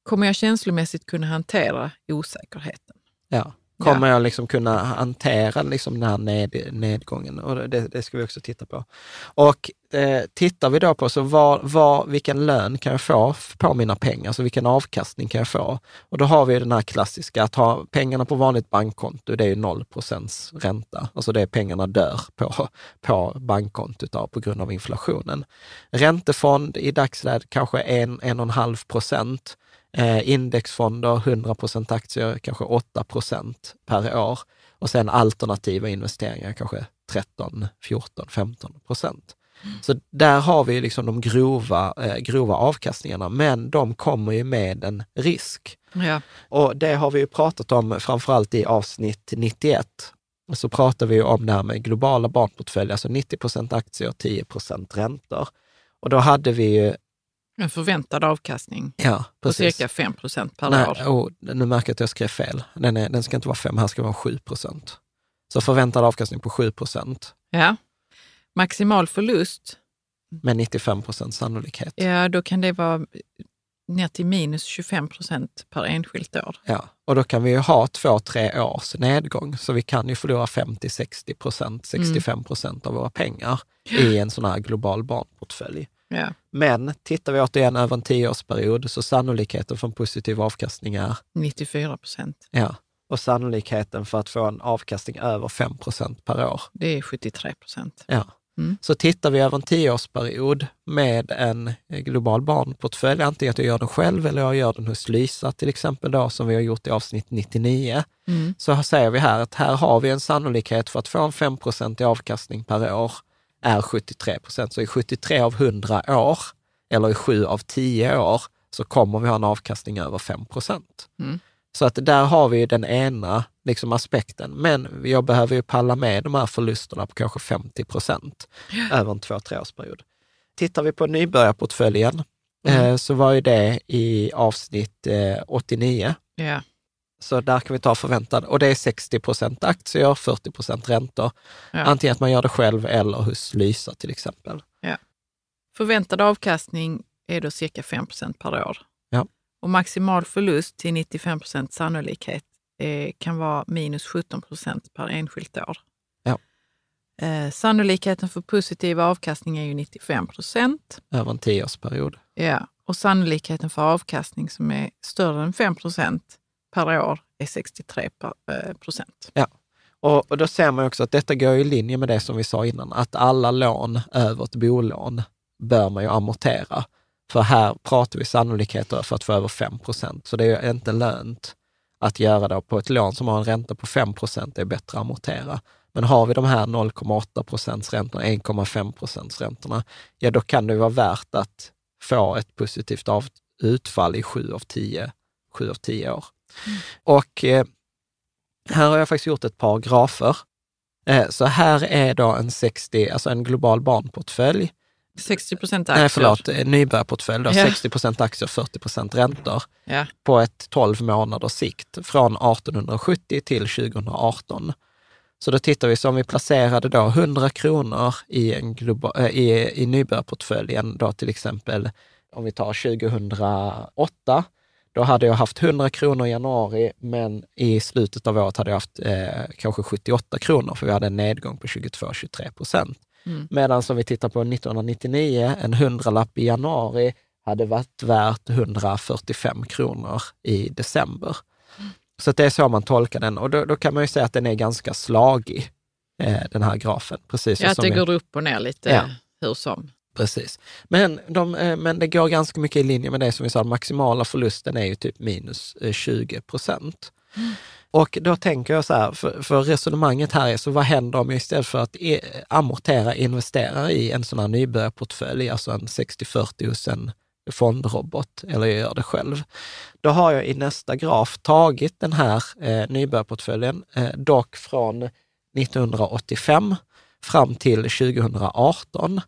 C: Kommer jag känslomässigt kunna hantera osäkerheten?
B: Ja. Kommer jag liksom kunna hantera liksom den här ned, nedgången? Och det, det ska vi också titta på. Och eh, tittar vi då på så var, var, vilken lön kan jag få på mina pengar, så vilken avkastning kan jag få? Och då har vi den här klassiska, att ha pengarna på vanligt bankkonto, det är ju 0 procents ränta. Alltså det är pengarna dör på, på bankkontot av, på grund av inflationen. Räntefond i dagsläget kanske en, en och en halv procent. Eh, indexfonder, 100 procent aktier, kanske 8 procent per år. Och sen alternativa investeringar, kanske 13, 14, 15 procent. Så där har vi liksom de grova, eh, grova avkastningarna, men de kommer ju med en risk.
C: Ja.
B: Och det har vi ju pratat om framförallt i avsnitt 91. Och så pratar vi ju om det här med globala barnportföljer, alltså 90 procent aktier och 10 procent räntor. Och då hade vi ju,
C: En förväntad avkastning
B: ja
C: på cirka 5 procent per
B: Nej,
C: år.
B: oh, nu märker jag att jag skrev fel. Den, är, den ska inte vara 5, här ska vara 7 procent. Så förväntad avkastning på 7 procent
C: Ja. Maximal förlust,
B: med 95 procent sannolikhet.
C: ja då kan det vara ner till minus 25 procent per enskilt år.
B: Ja, och då kan vi ju ha två, tre års nedgång, så vi kan ju förlora 50, 60 procent, 65 procent av våra pengar i en sån här global barnportfölj.
C: Ja.
B: Men tittar vi återigen över en tioårsperiod så sannolikheten för en positiv avkastning är,
C: 94 procent.
B: ja, och sannolikheten för att få en avkastning över 5 procent per år,
C: Det är 73 procent.
B: ja.
C: Mm.
B: Så tittar vi över en tioårsperiod med en global barnportfölj, antingen att jag gör den själv eller jag gör den hos Lysa till exempel, då, som vi har gjort i avsnitt 99,
C: Mm.
B: så säger vi här att här har vi en sannolikhet för att få en 5% i avkastning per år är 73 procent. Så i 73 av 100 år, eller i 7 av 10 år, så kommer vi ha en avkastning över 5 procent.
C: Mm.
B: Så att där har vi den ena liksom, aspekten. Men jag behöver ju palla med de här förlusterna på kanske 50 procent över en två, treårsperiod. Tittar vi på nybörjarportföljen eh, så var ju det i avsnitt eh, 89.
C: Ja.
B: Så där kan vi ta förväntad, och det är 60 procent aktier, 40 procent räntor.
C: Ja.
B: Antingen att man gör det själv eller hos Lysa till exempel.
C: Förväntad avkastning är då cirka 5% per år.
B: Ja.
C: Och maximal förlust till 95% sannolikhet eh, kan vara minus 17% per enskilt år.
B: Ja.
C: Eh, sannolikheten för positiv avkastning är ju 95 procent.
B: Över en tioårsperiod.
C: Ja. Och sannolikheten för avkastning som är större än 5 per år är 63 eh, procent. procent.
B: Och, och då ser man också att detta går i linje med det som vi sa innan, att alla lån över ett bolån bör man ju amortera. För här pratar vi sannolikheter för att få över 5 procent, Så det är ju inte lönt att göra det på ett lån som har en ränta på 5 procent. det är bättre att amortera. Men har vi de här 0,8 procents räntorna, 1,5 procents räntorna, ja då kan det vara värt att få ett positivt av, utfall i 7 av 10, 7 av 10 år. Och eh, här har jag faktiskt gjort ett par grafer. Eh, så här är då en 60, alltså en global barnportfölj.
C: 60 procent aktier.
B: Nej, förlåt, en nybörjarportfölj då,
C: Ja.
B: 60 procent aktier, 40 procent räntor
C: Ja.
B: på ett 12 månaders sikt från 1870 till 2018. Så då tittar vi, så om vi placerade då 100 kronor i, en globa, äh, i, i nybörjarportföljen, då till exempel om vi tar 2008, då hade jag haft 100 kronor i januari, men i slutet av året hade jag haft eh, kanske 78 kronor, för vi hade en nedgång på 22-23 procent.
C: Mm.
B: Medan om vi tittar på 1999, en hundralapp i januari hade varit värt 145 kronor i december. Så att det är så man tolkar den och då, då kan man ju säga att den är ganska slagig, eh, den här grafen. Precis
C: Ja, att det går upp och ner lite
B: Ja.
C: hur som.
B: Precis. Men, de, eh, men det går ganska mycket i linje med det som vi sa, maximala förlusten är ju typ minus eh, 20 procent. Och då tänker jag så här, för, för resonemanget här är, så vad händer om jag istället för att e- amortera investerar i en sån här nybörjarportfölj, alltså en 60-40 hos en fondrobot, eller jag gör det själv. Då har jag i nästa graf tagit den här eh, nybörjarportföljen, eh, dock från 1985 fram till 2018.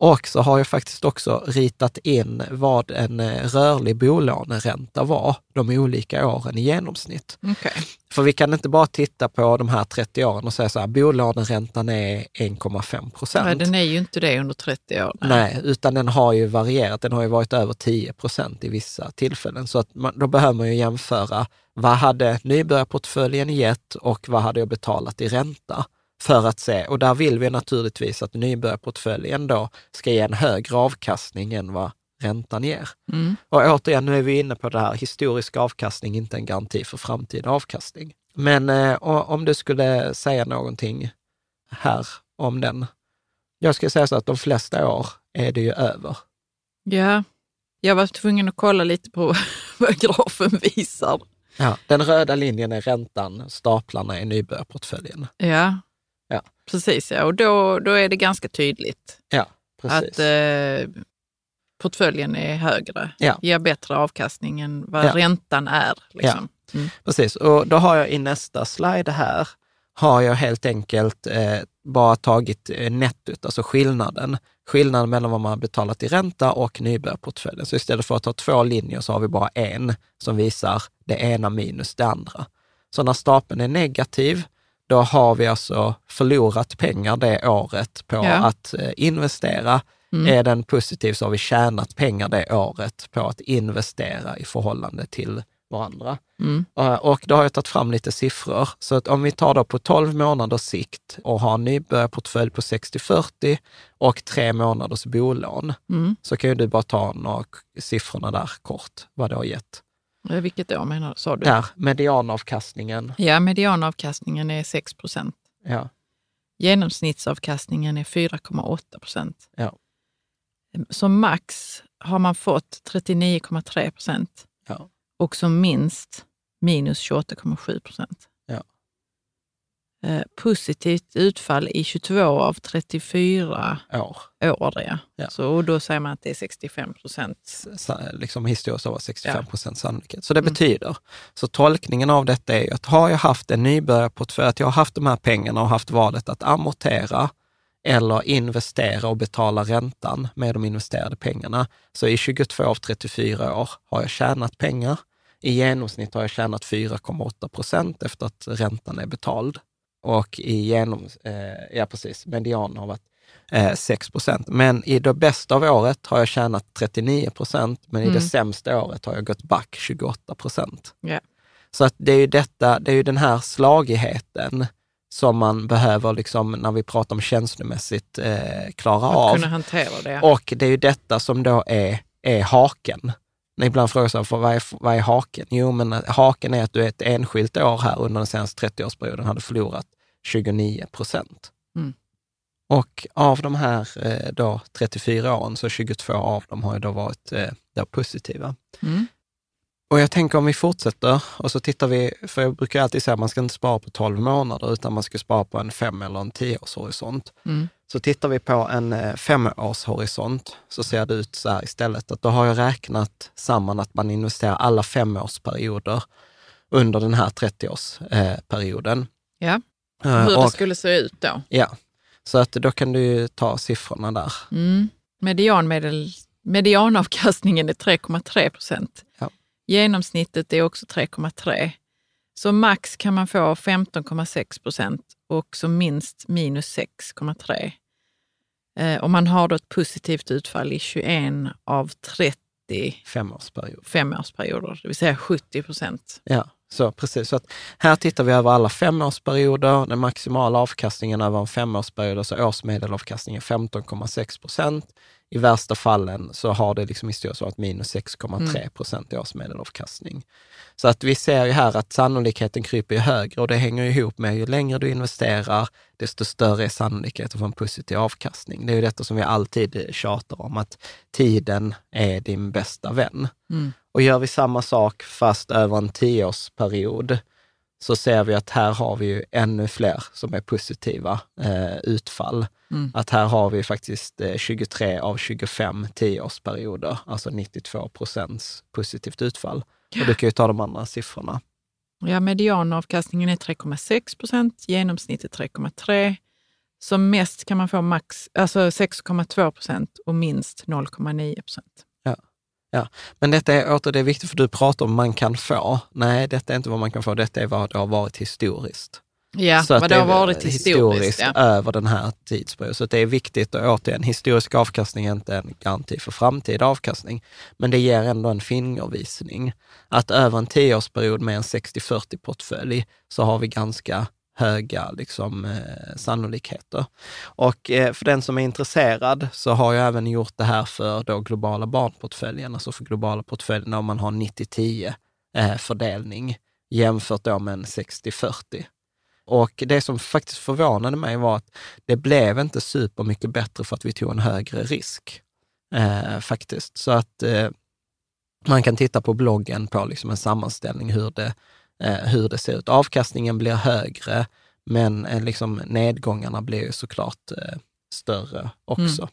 B: Och så har jag faktiskt också ritat in vad en eh, rörlig bolåneränta var de olika åren i genomsnitt.
C: Okej.
B: För vi kan inte bara titta på de här 30 åren och säga så här, bolåneräntan är 1,5%
C: Nej,
B: procent.
C: den är ju inte det under 30 år.
B: Nej, utan den har ju varierat. Den har ju varit över 10 procent i vissa tillfällen. Så att man, då behöver man ju jämföra, vad hade nybörjarportföljen gett och vad hade jag betalat i ränta? För att se, och där vill vi naturligtvis att nybörjarportföljen då ska ge en högre avkastning än vad räntan ger.
C: Mm.
B: Och återigen, nu är vi inne på det här, historisk avkastning inte en garanti för framtida avkastning. Men eh, om du skulle säga någonting här om den. Jag skulle säga så att de flesta år är det ju över.
C: Ja, jag var tvungen att kolla lite på vad grafen visar.
B: Ja. Den röda linjen är räntan, staplarna är nybörjarportföljen.
C: Ja,
B: Ja.
C: precis. Ja. Och då, då är det ganska tydligt
B: Ja,
C: att eh, portföljen är högre,
B: Ja.
C: ger bättre avkastning än vad
B: Ja.
C: räntan är. Liksom. Mm.
B: Precis, och då har jag i nästa slide här, har jag helt enkelt eh, bara tagit eh, nettot, alltså skillnaden. Skillnaden mellan vad man har betalat i ränta och nybörjarportföljen. Så istället för att ha två linjer så har vi bara en som visar det ena minus det andra. Så när stapeln är negativ, då har vi alltså förlorat pengar det året på
C: Ja.
B: att eh, investera.
C: Mm.
B: Är den positiv så har vi tjänat pengar det året på att investera i förhållande till varandra.
C: Mm.
B: Eh, Och då har jag tagit fram lite siffror. Så att om vi tar då på 12 månaders sikt och har en nybörjarportfölj på 60-40 och tre månaders bolån,
C: Mm.
B: så kan ju du bara ta några siffrorna där kort, vad det har gett.
C: Vilket år menar? Sa du?
B: Där, medianavkastningen.
C: Ja, medianavkastningen är 6 procent.
B: Ja.
C: Genomsnittsavkastningen är 4,8 procent.
B: Ja.
C: Som max har man fått 39,3 procent
B: Ja.
C: och som minst minus 28,7 procent.
B: Ja.
C: Eh, positivt utfall i 22 av 34
B: År.
C: år. Ja.
B: Ja.
C: Så, och då säger man att det är 65 procent.
B: liksom historiskt var 65
C: Ja.
B: procent sannolikhet. Så det
C: Mm.
B: betyder, så tolkningen av detta är att har jag haft en nybörjarportfölj, att jag har haft de här pengarna och haft valet att amortera eller investera och betala räntan med de investerade pengarna. Så i 22 av 34 år har jag tjänat pengar. I genomsnitt har jag tjänat 4,8 procent efter att räntan är betald. Och i genom, eh, ja precis, median har varit eh, 6 procent. Men i det bästa av året har jag tjänat 39 procent, men i det
C: Mm.
B: sämsta året har jag gått back 28 procent.
C: Ja.
B: Så att det är ju detta, det är ju den här slagigheten som man behöver, liksom, när vi pratar om känslomässigt, eh, klara
C: Att
B: av.
C: kunna hantera det.
B: Och det är ju detta som då är, är haken. Ibland frågar sig, vad, är, vad är haken? Jo, men haken är att du ett enskilt år här under den senaste 30-årsperioden hade förlorat 29 procent.
C: Mm.
B: Och av de här eh, då 34 åren, så 22 av dem har ju då varit eh, då positiva.
C: Mm.
B: Och jag tänker om vi fortsätter och så tittar vi, för jag brukar alltid säga att man ska inte spara på 12 månader, utan man ska spara på en fem eller en tioårshorisont.
C: Mm.
B: Så tittar vi på en eh, femårshorisont så ser det ut så här istället, att då har jag räknat samman att man investerar alla femårsperioder under den här 30-årsperioden.
C: Ja.
B: Eh,
C: Hur det
B: och,
C: skulle se ut då.
B: ja, så att då kan du ta siffrorna där.
C: Mm. Medianmedel, medianavkastningen är 3,3 procent.
B: Ja.
C: Genomsnittet är också 3,3. Så max kan man få 15,6 procent och som minst minus 6,3. Eh, och man har då ett positivt utfall i 21 av 30
B: Femårsperiod.
C: femårsperioder, det vill säga 70 procent.
B: Ja, så precis. Så att här tittar vi över alla femårsperioder. Den maximala avkastningen över en femårsperiod, alltså årsmedelavkastningen 15,6 procent. I värsta fallen så har det liksom historiskt varit minus 6,3 procent i årsmedelavkastning. Så att vi ser ju här att sannolikheten kryper ju högre och det hänger ihop med ju längre du investerar, desto större är sannolikheten för en positiv avkastning. Det är ju detta som vi alltid tjatar om, att tiden är din bästa vän.
C: Mm.
B: Och gör vi samma sak fast över en tioårsperiod, så ser vi att här har vi ju ännu fler som är positiva eh, utfall.
C: Mm.
B: Att här har vi faktiskt eh, 23 av 25 tioårsperioder, alltså 92 procents positivt utfall. Och du kan ju ta de andra siffrorna.
C: Ja, medianavkastningen är 3,6 procent, genomsnittet 3,3. Som mest kan man få max, alltså 6,2 procent och minst 0,9 procent.
B: Men detta är åter, det är viktigt för du pratar om man kan få. Nej, detta är inte vad man kan få, detta är vad det har varit historiskt.
C: Ja,
B: Så
C: vad det har varit historiskt. Ja.
B: över den här tidsperioden. Så det är viktigt och återigen, historisk avkastning är inte en garanti för framtida avkastning, men det ger ändå en fingervisning. Att över en tioårsperiod med en 60-40-portfölj så har vi ganska höga liksom, eh, sannolikheter. Och eh, för den som är intresserad så har jag även gjort det här för då globala barnportföljen, alltså för globala portföljen om man har 90-10 eh, fördelning jämfört då med en 60-40. Och det som faktiskt förvånade mig var att det blev inte supermycket bättre för att vi tog en högre risk. Eh, faktiskt. Så att eh, man kan titta på bloggen på liksom en sammanställning hur det, hur det ser ut. Avkastningen blir högre, men eh, liksom nedgångarna blir ju såklart eh, större också.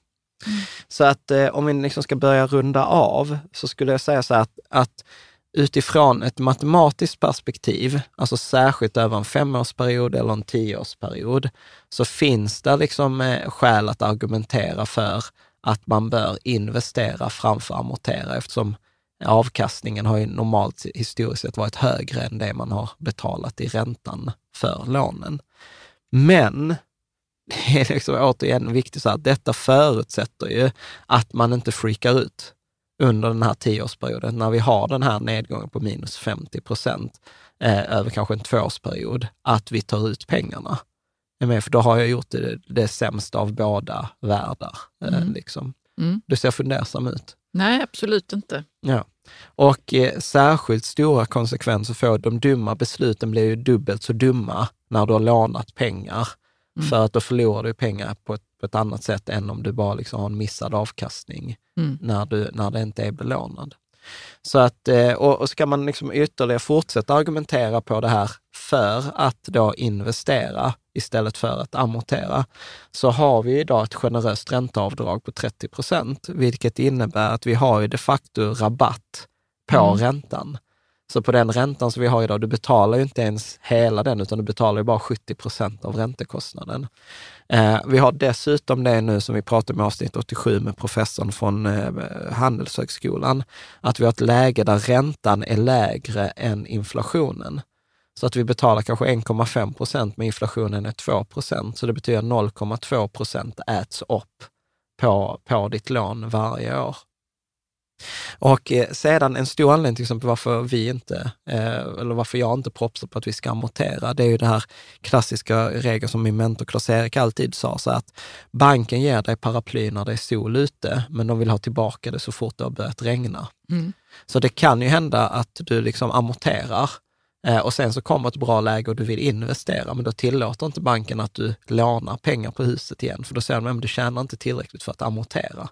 B: Så att eh, om vi liksom ska börja runda av, så skulle jag säga så här att, att utifrån ett matematiskt perspektiv, alltså särskilt över en femårsperiod eller en tioårsperiod, så finns det liksom eh, skäl att argumentera för att man bör investera framför amortera eftersom avkastningen har ju normalt historiskt sett varit högre än det man har betalat i räntan för lånen. Men det är liksom återigen viktigt så att detta förutsätter ju att man inte freakar ut under den här tioårsperioden, när vi har den här nedgången på minus 50 procent eh, över kanske en tvåårsperiod, att vi tar ut pengarna. För då har jag gjort det, det sämsta av båda världar. Eh,
C: Mm.
B: liksom.
C: Mm.
B: Du ser fundersam ut.
C: Nej, absolut inte.
B: Ja. Och eh, särskilt stora konsekvenser får de dumma besluten blir ju dubbelt så dumma när du har lånat pengar
C: Mm.
B: För att då förlorar du pengar på ett, på ett annat sätt än om du bara liksom har en missad avkastning
C: Mm.
B: när, du, när det inte är belånad. Så att, eh, och, och ska man liksom ytterligare fortsätta argumentera på det här för att då investera istället för att amortera, så har vi idag ett generöst ränteavdrag på 30 procent, vilket innebär att vi har ju de facto rabatt på
C: Mm.
B: räntan. Så på den räntan som vi har idag, du betalar ju inte ens hela den, utan du betalar ju bara 70 procent av räntekostnaden. Eh, vi har dessutom det nu som vi pratade om i avsnitt 87 med professorn från eh, Handelshögskolan, att vi har ett läge där räntan är lägre än inflationen. Så att vi betalar kanske 1,5 procent, men inflationen är 2 procent. Så det betyder 0,2 procent äts upp på, på ditt lån varje år. Och eh, sedan en stor anledning till exempel varför vi inte, eh, eller varför jag inte propsar på att vi ska amortera, det är ju det här klassiska regeln som min mentor Klas-Erik alltid sa, så att banken ger dig paraply när det är sol ute, men de vill ha tillbaka det så fort det har börjat regna.
C: Mm.
B: Så det kan ju hända att du liksom amorterar eh, och sen så kommer ett bra läge och du vill investera, men då tillåter inte banken att du lånar pengar på huset igen, för då säger de att du tjänar inte tillräckligt för att amortera.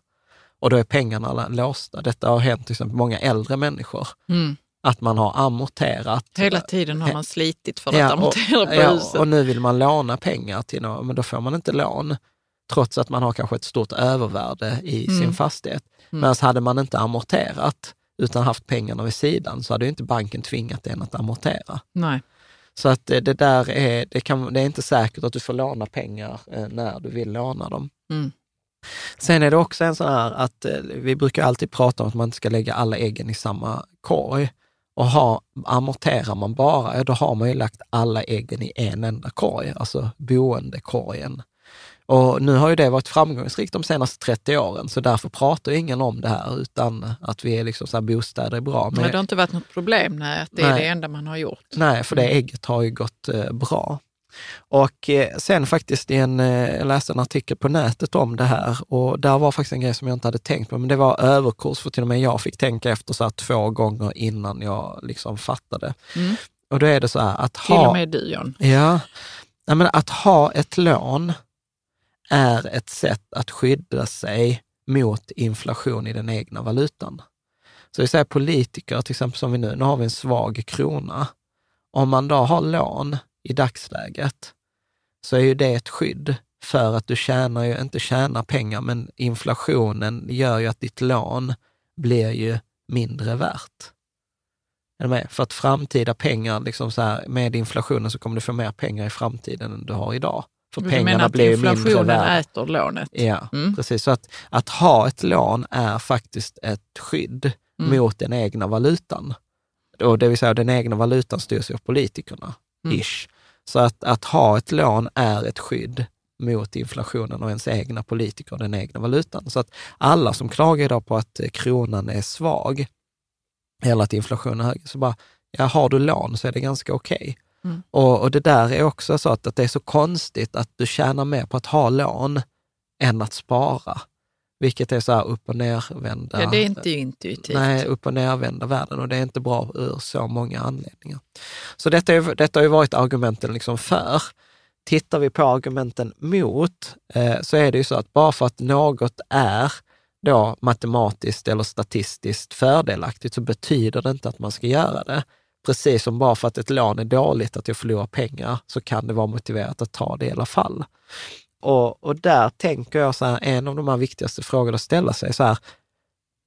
B: Och då är pengarna låsta. Detta har hänt till exempel många äldre människor,
C: Mm.
B: att man har amorterat.
C: Hela tiden har man slitit för att
B: Ja,
C: amortera på
B: ja,
C: huset.
B: och nu vill man låna pengar till något, men då får man inte lån, trots att man har kanske ett stort övervärde i
C: Mm.
B: sin fastighet. Men hade man inte amorterat, utan haft pengarna vid sidan, så hade ju inte banken tvingat en att amortera.
C: Nej.
B: Så att det, det där är, det, kan, det är inte säkert att du får låna pengar eh, när du vill låna dem.
C: Mm.
B: Sen är det också en sån här att eh, vi brukar alltid prata om att man inte ska lägga alla äggen i samma korg. Och ha, amorterar man bara, ja, då har man ju lagt alla äggen i en enda korg, alltså boendekorgen. Och nu har ju det varit framgångsrikt de senaste 30 åren, så därför pratar ingen om det här, utan att vi är liksom så här, bostäder är bra.
C: Men det har inte varit något problem, nej, att det är
B: Nej.
C: det enda man har gjort.
B: Nej, för det ägget har ju gått eh, bra. Och eh, sen faktiskt en, eh, jag läste en artikel på nätet om det här och där var faktiskt en grej som jag inte hade tänkt på, men det var överkurs, för till och med jag fick tänka efter så här två gånger innan jag liksom fattade.
C: Mm.
B: Och då är det så här att
C: Till
B: ha...
C: och med du John.
B: Ja, men att ha ett lån är ett sätt att skydda sig mot inflation i den egna valutan. Så vi säger politiker, till exempel som vi nu, nu har vi en svag krona. Om man då har lån i dagsläget så är ju det ett skydd för att du tjänar ju, inte tjänar pengar, men inflationen gör ju att ditt lån blir ju mindre värt. Är du med? För att framtida pengar, liksom så här, med inflationen så kommer du få mer pengar i framtiden än du har idag. För
C: Du
B: pengarna
C: menar att
B: blir ju mindre
C: inflationen äter lånet?
B: Ja,
C: Mm.
B: precis. Så att, att ha ett lån är faktiskt ett skydd
C: Mm.
B: mot den egna valutan. Och det vill säga den egna valutan styrs ju av politikerna,
C: Mm.
B: ish. Så att, att ha ett lån är ett skydd mot inflationen och ens egna politiker och den egna valutan. Så att alla som klagar idag på att eh, kronan är svag, eller att inflationen är hög, så bara, ja, har du lån så är det ganska okej.
C: Mm.
B: Och, och det där är också så att, att det är så konstigt att du tjänar mer på att ha lån än att spara. Vilket är så här upp och nervända.
C: Ja, det är inte intuitivt.
B: Nej, upp och nervända världen och det är inte bra ur så många anledningar. Så detta, är, detta har ju varit argumenten liksom för. Tittar vi på argumenten mot eh, så är det ju så att bara för att något är då matematiskt eller statistiskt fördelaktigt så betyder det inte att man ska göra det. Precis som bara för att ett lån är dåligt, att jag förlorar pengar, så kan det vara motiverat att ta det i alla fall. Och, och där tänker jag så här, en av de här viktigaste frågorna att ställa sig så här,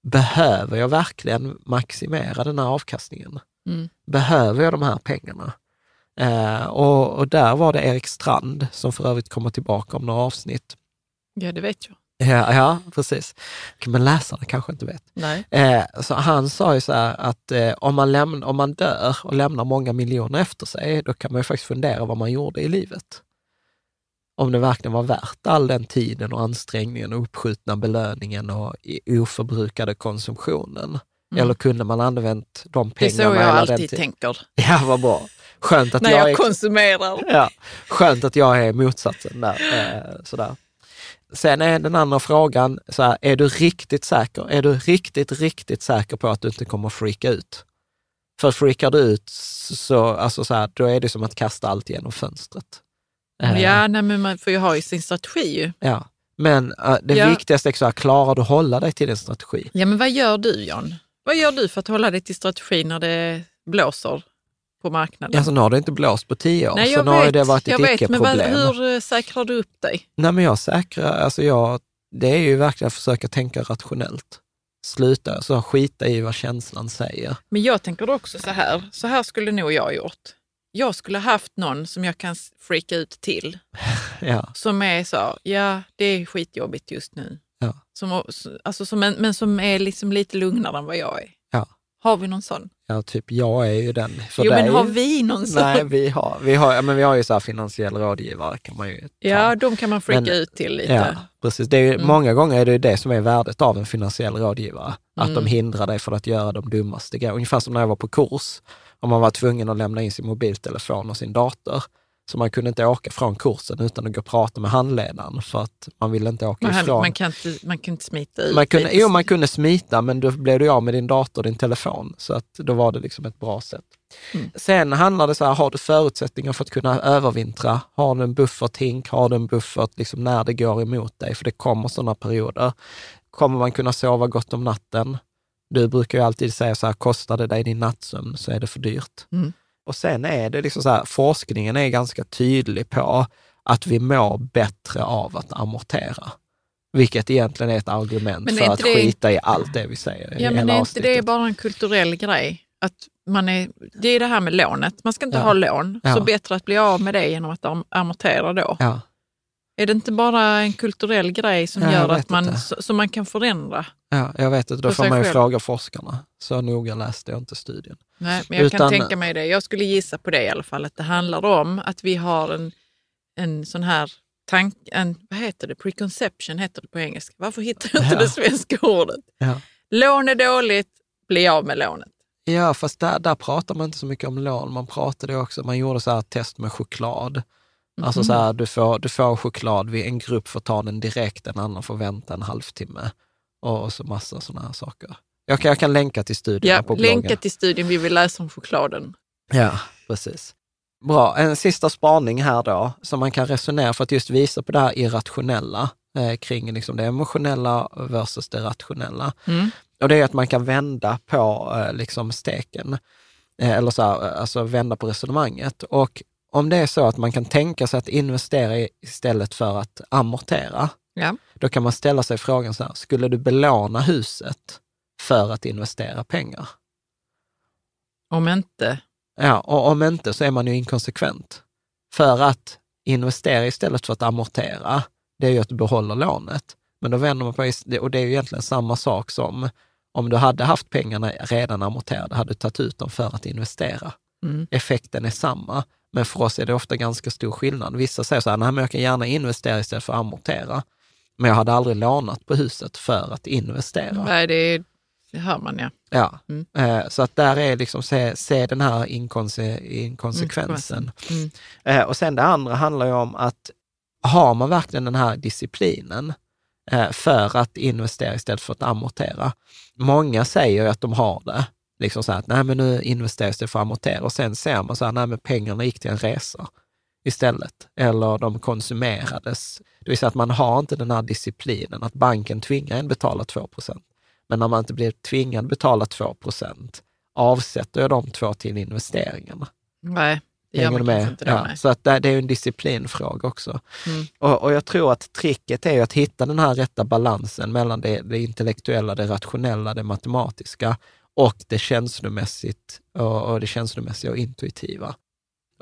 B: behöver jag verkligen maximera den här avkastningen?
C: Mm.
B: Behöver jag de här pengarna? Eh, och, och där var det Erik Strand, som för övrigt kommer tillbaka om några avsnitt.
C: Ja, det vet jag.
B: Ja, ja precis. Men läsarna kanske inte vet.
C: Nej.
B: Eh, så han sa ju så här att eh, om, man lämn, om man dör och lämnar många miljoner efter sig, då kan man ju faktiskt fundera vad man gjorde i livet. Om det verkligen var värt all den tiden och ansträngningen och uppskjutna belöningen och oförbrukade konsumtionen.
C: Mm.
B: Eller kunde man använt de
C: Det är
B: pengarna?
C: så jag alltid
B: ti-
C: tänker
B: Ja, vad bra. Skönt att
C: när
B: jag,
C: jag
B: är,
C: konsumerar.
B: ja, skönt att jag är motsatsen där. Eh, sådär. Sen är den andra frågan, så här, är du riktigt säker? Är du riktigt, riktigt säker på att du inte kommer att freaka ut? För freakar du ut, så, alltså så här, då är det som att kasta allt genom fönstret. Eh,
C: Ja, nej, men man får ju ha sin strategi ju.
B: ja. Men eh, det
C: Ja.
B: viktigaste är så här, klarar du att hålla dig till din strategi?
C: Ja, men vad gör du John? Vad gör du för att hålla dig till strategi när det blåser på marknaden?
B: Alltså nu har det inte blåst på tio år,
C: Nej,
B: så
C: jag
B: nu har det varit
C: jag
B: ett
C: vet, men vad,
B: icke-problem.
C: hur eh, säkrar du upp dig?
B: Nej, men jag säkrar, alltså jag, det är ju verkligen att försöka tänka rationellt. Sluta så skita i vad känslan säger.
C: Men jag tänker också så här, så här skulle nog jag gjort. Jag skulle ha haft någon som jag kan freaka ut till,
B: Ja,
C: som är så, ja det är skitjobbigt just nu.
B: Ja.
C: Som, alltså, som en, men som är liksom lite lugnare än vad jag är.
B: Ja.
C: Har vi någon sån?
B: ja typ jag är ju den. För
C: jo,
B: dig.
C: men har vi någon sån?
B: Nej, vi har, vi har, men vi har ju så finansiell rådgivare kan man ju ta.
C: Ja, de kan man freaka
B: Men-
C: ut till lite.
B: Ja, precis. Det är ju,
C: Mm.
B: Många gånger är det ju det som är värdet av en finansiell rådgivare. Att
C: Mm.
B: de hindrar dig från att göra de dummaste grejerna. Ungefär som när jag var på kurs. Om man var tvungen att lämna in sin mobiltelefon och sin dator. Så man kunde inte åka från kursen utan att gå och prata med handledaren för att man ville inte åka
C: Man,
B: ifrån.
C: man, kan inte, man kan inte smita ut.
B: Man kunde, jo, man kunde smita, men då blev du av med din dator och din telefon. Så att då var det liksom ett bra sätt.
C: Mm.
B: Sen handlar det så här, har du förutsättningar för att kunna övervintra? Har du en bufferthink? Har du en buffert liksom när det går emot dig? För det kommer sådana perioder. Kommer man kunna sova gott om natten? Du brukar ju alltid säga så här, kostar det dig din nattsömn så är det för dyrt.
C: Mm.
B: Och sen är det liksom så här, forskningen är ganska tydlig på att vi mår bättre av att amortera. Vilket egentligen är ett argument
C: Men är
B: för att
C: det-
B: skita i allt det vi säger
C: Ja, men är inte det bara en kulturell grej? Att man är, det är det här med lånet. Man ska inte
B: Ja.
C: ha lån,
B: Ja.
C: så bättre att bli av med det genom att am- amortera då.
B: Ja,
C: Är det inte bara en kulturell grej som
B: Ja,
C: gör att man,
B: inte.
C: så man kan förändra?
B: ja, jag vet inte. Då får man ju
C: själv.
B: fråga forskarna. Så noga läste jag inte studien.
C: Nej, men jag
B: Utan-
C: kan tänka mig det. Jag skulle gissa på det i alla fall, att det handlar om att vi har en, en sån här tank, en, vad heter det, preconception heter det på engelska. Varför hittar jag inte
B: Ja.
C: det svenska ordet?
B: Ja.
C: Lån är dåligt, bli av med lånet.
B: Ja, fast där, där pratar man inte så mycket om lån. Man pratade också, man gjorde så här test med choklad. Alltså så här, du får, du får choklad, vi- en grupp får ta den direkt, en annan får vänta en halvtimme. Och, så massa sådana här saker. Jag kan, jag kan länka till studierna
C: Ja,
B: på bloggen.
C: länka till studien vi vill läsa om chokladen.
B: Ja, precis. Bra, en sista spaning här då, som man kan resonera för att just visa på det här irrationella eh, kring liksom det emotionella versus det rationella.
C: Mm.
B: Och det är att man kan vända på eh, liksom steken, eh, eller så här, eh, alltså vända på resonemanget. Och om det är så att man kan tänka sig att investera istället för att amortera,
C: Ja.
B: då kan man ställa sig frågan så här, skulle du belåna huset för att investera pengar?
C: Om inte,
B: Ja, och om inte så är man ju inkonsekvent. För att investera istället för att amortera, det är ju att du behåller lånet. Men då vänder man på, och det är ju egentligen samma sak som om du hade haft pengarna redan amorterade, hade du tagit ut dem för att investera.
C: Mm.
B: Effekten är samma, men för oss är det ofta ganska stor skillnad. Vissa säger så här, nej men jag kan gärna investera istället för att amortera. Men jag hade aldrig lånat på huset för att investera.
C: nej, det, det hör man ja.
B: Ja,
C: Mm.
B: eh, så att där är liksom, se, se den här inkonse, inkonsekvensen.
C: Mm.
B: Eh, och sen det andra handlar ju om att har man verkligen den här disciplinen eh, för att investera istället för att amortera? Många säger ju att de har det. Liksom så här att nej men nu investeras det för att amortera och sen ser man så här, nej men pengarna gick till en resa istället. Eller de konsumerades. Det vill säga att man har inte den här disciplinen, att banken tvingar en betala 2% Men när man inte blir tvingad betala 2% avsätter jag de två till investeringarna.
C: Nej, det gör man
B: med?
C: inte då.
B: Ja, så att det, det är en disciplinfråga också.
C: Mm.
B: Och, och jag tror att tricket är att hitta den här rätta balansen mellan det, det intellektuella, det rationella, det matematiska och det känslomässigt och, och det känslomässiga och intuitiva.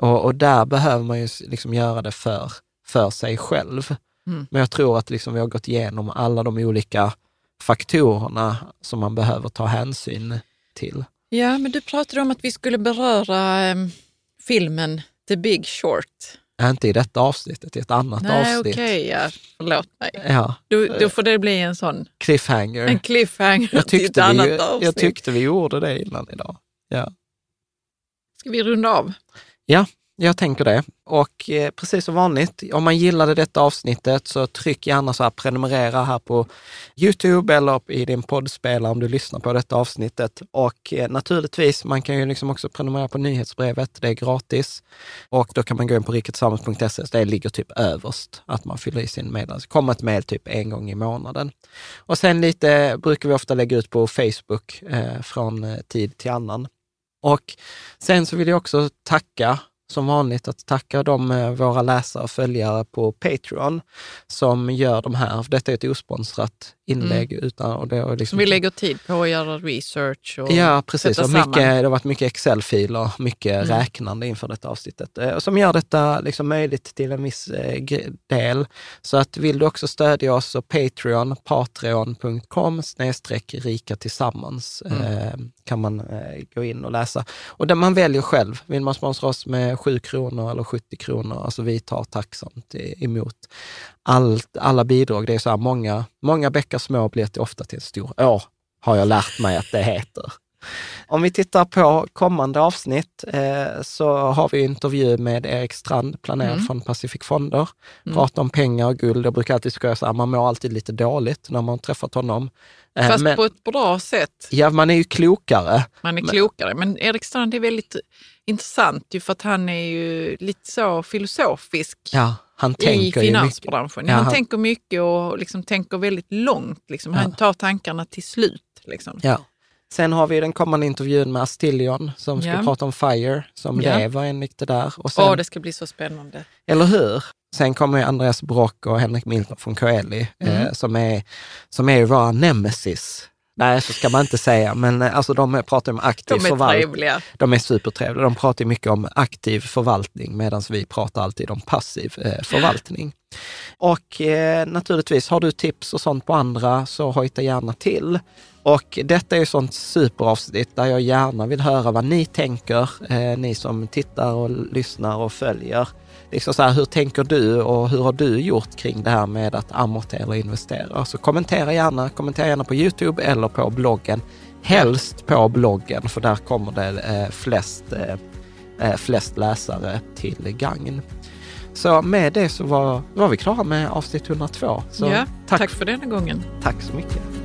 B: Och, och där behöver man ju liksom göra det för, för sig själv.
C: Mm.
B: Men jag tror att liksom vi har gått igenom alla de olika faktorerna som man behöver ta hänsyn till.
C: Ja, men du pratade om att vi skulle beröra em, filmen The Big Short.
B: Inte i detta avsnittet, i ett annat
C: Nej,
B: avsnitt.
C: okej, ja. förlåt mig.
B: Ja,
C: Då, då får det bli en sån
B: cliffhanger.
C: en cliffhanger
B: Jag
C: till ett
B: tyckte,
C: annat
B: vi,
C: avsnitt.
B: jag tyckte vi gjorde det innan idag. Ja.
C: Ska vi runda av?
B: Jag tänker det. Och eh, precis som vanligt, om man gillade detta avsnittet så tryck gärna så här prenumerera här på Youtube eller i din poddspelare om du lyssnar på detta avsnittet. Och eh, naturligtvis, man kan ju liksom också prenumerera på nyhetsbrevet, det är gratis. Och då kan man gå in på riketillsammans.se, det ligger typ överst, att man fyller i sin meddelande. Det kommer ett mejl typ en gång i månaden. Och sen lite brukar vi ofta lägga ut på Facebook eh, från eh, tid till annan. Och sen så vill jag också tacka som vanligt att tacka de eh, våra läsare och följare på Patreon som gör de här. Detta är ett osponsrat inlägg. Mm. Utan, och det är liksom,
C: vi lägger tid på att göra research och
B: Ja, precis. Och mycket, det har varit mycket Excel-filer, mycket mm. räknande inför detta avsnittet, eh, som gör detta liksom möjligt till en viss eh, del. Så att vill du också stödja oss så Patreon, patreon.com snedstreck rika tillsammans mm. eh, kan man gå in och läsa. Och där man väljer själv. Vill man sponsra oss med 7 kronor eller 70 kronor, alltså vi tar tacksamt emot allt, alla bidrag. Det är så här, många, många bäckar små blir till ofta till en stor å, har jag lärt mig att det heter. Om vi tittar på kommande avsnitt eh, så har vi intervju med Erik Strand, planerad mm. från Pacific Fonder. Mm. Pratar om pengar och guld. Jag brukar alltid skoja så här, man mår alltid lite dåligt när man träffat honom.
C: Eh, Fast men, på ett bra sätt.
B: Ja, man är ju klokare.
C: Man är klokare, men Erik Strand är väldigt intressant ju för att han är ju lite så filosofisk.
B: Ja han
C: i finansbranschen. Ja, han, han, tänker mycket och liksom tänker väldigt långt. Liksom. Han tar tankarna till slut. Liksom.
B: Ja. Sen har vi den kommande intervjun med Astillion som ska ja. prata om FIRE, som ja. lever enligt det där.
C: Och sen, Åh, det ska bli så spännande.
B: Eller hur? Sen kommer Andreas Brock och Henrik Milton från Coeli, mm. eh, som, är, som är våra nemesis Nej, så ska man inte säga, men eh, alltså de pratar om aktiv förvaltning. De är trevliga. De är supertrevliga. De pratar mycket om aktiv förvaltning medan vi pratar alltid om passiv eh, förvaltning. Och eh, naturligtvis, har du tips och sånt på andra så hojta gärna till. Och detta är ju sånt superavsnitt där jag gärna vill höra vad ni tänker, eh, ni som tittar och lyssnar och följer liksom så här, hur tänker du och hur har du gjort kring det här med att amortera och investera? Så kommentera gärna, kommentera gärna på Youtube eller på bloggen. Helst på bloggen, för där kommer det eh, flest, eh, eh flest läsare till gagn. Så med det så var, var vi klara med avsnitt 102. Så
C: ja, tack, tack för denna gången.
B: Tack så mycket.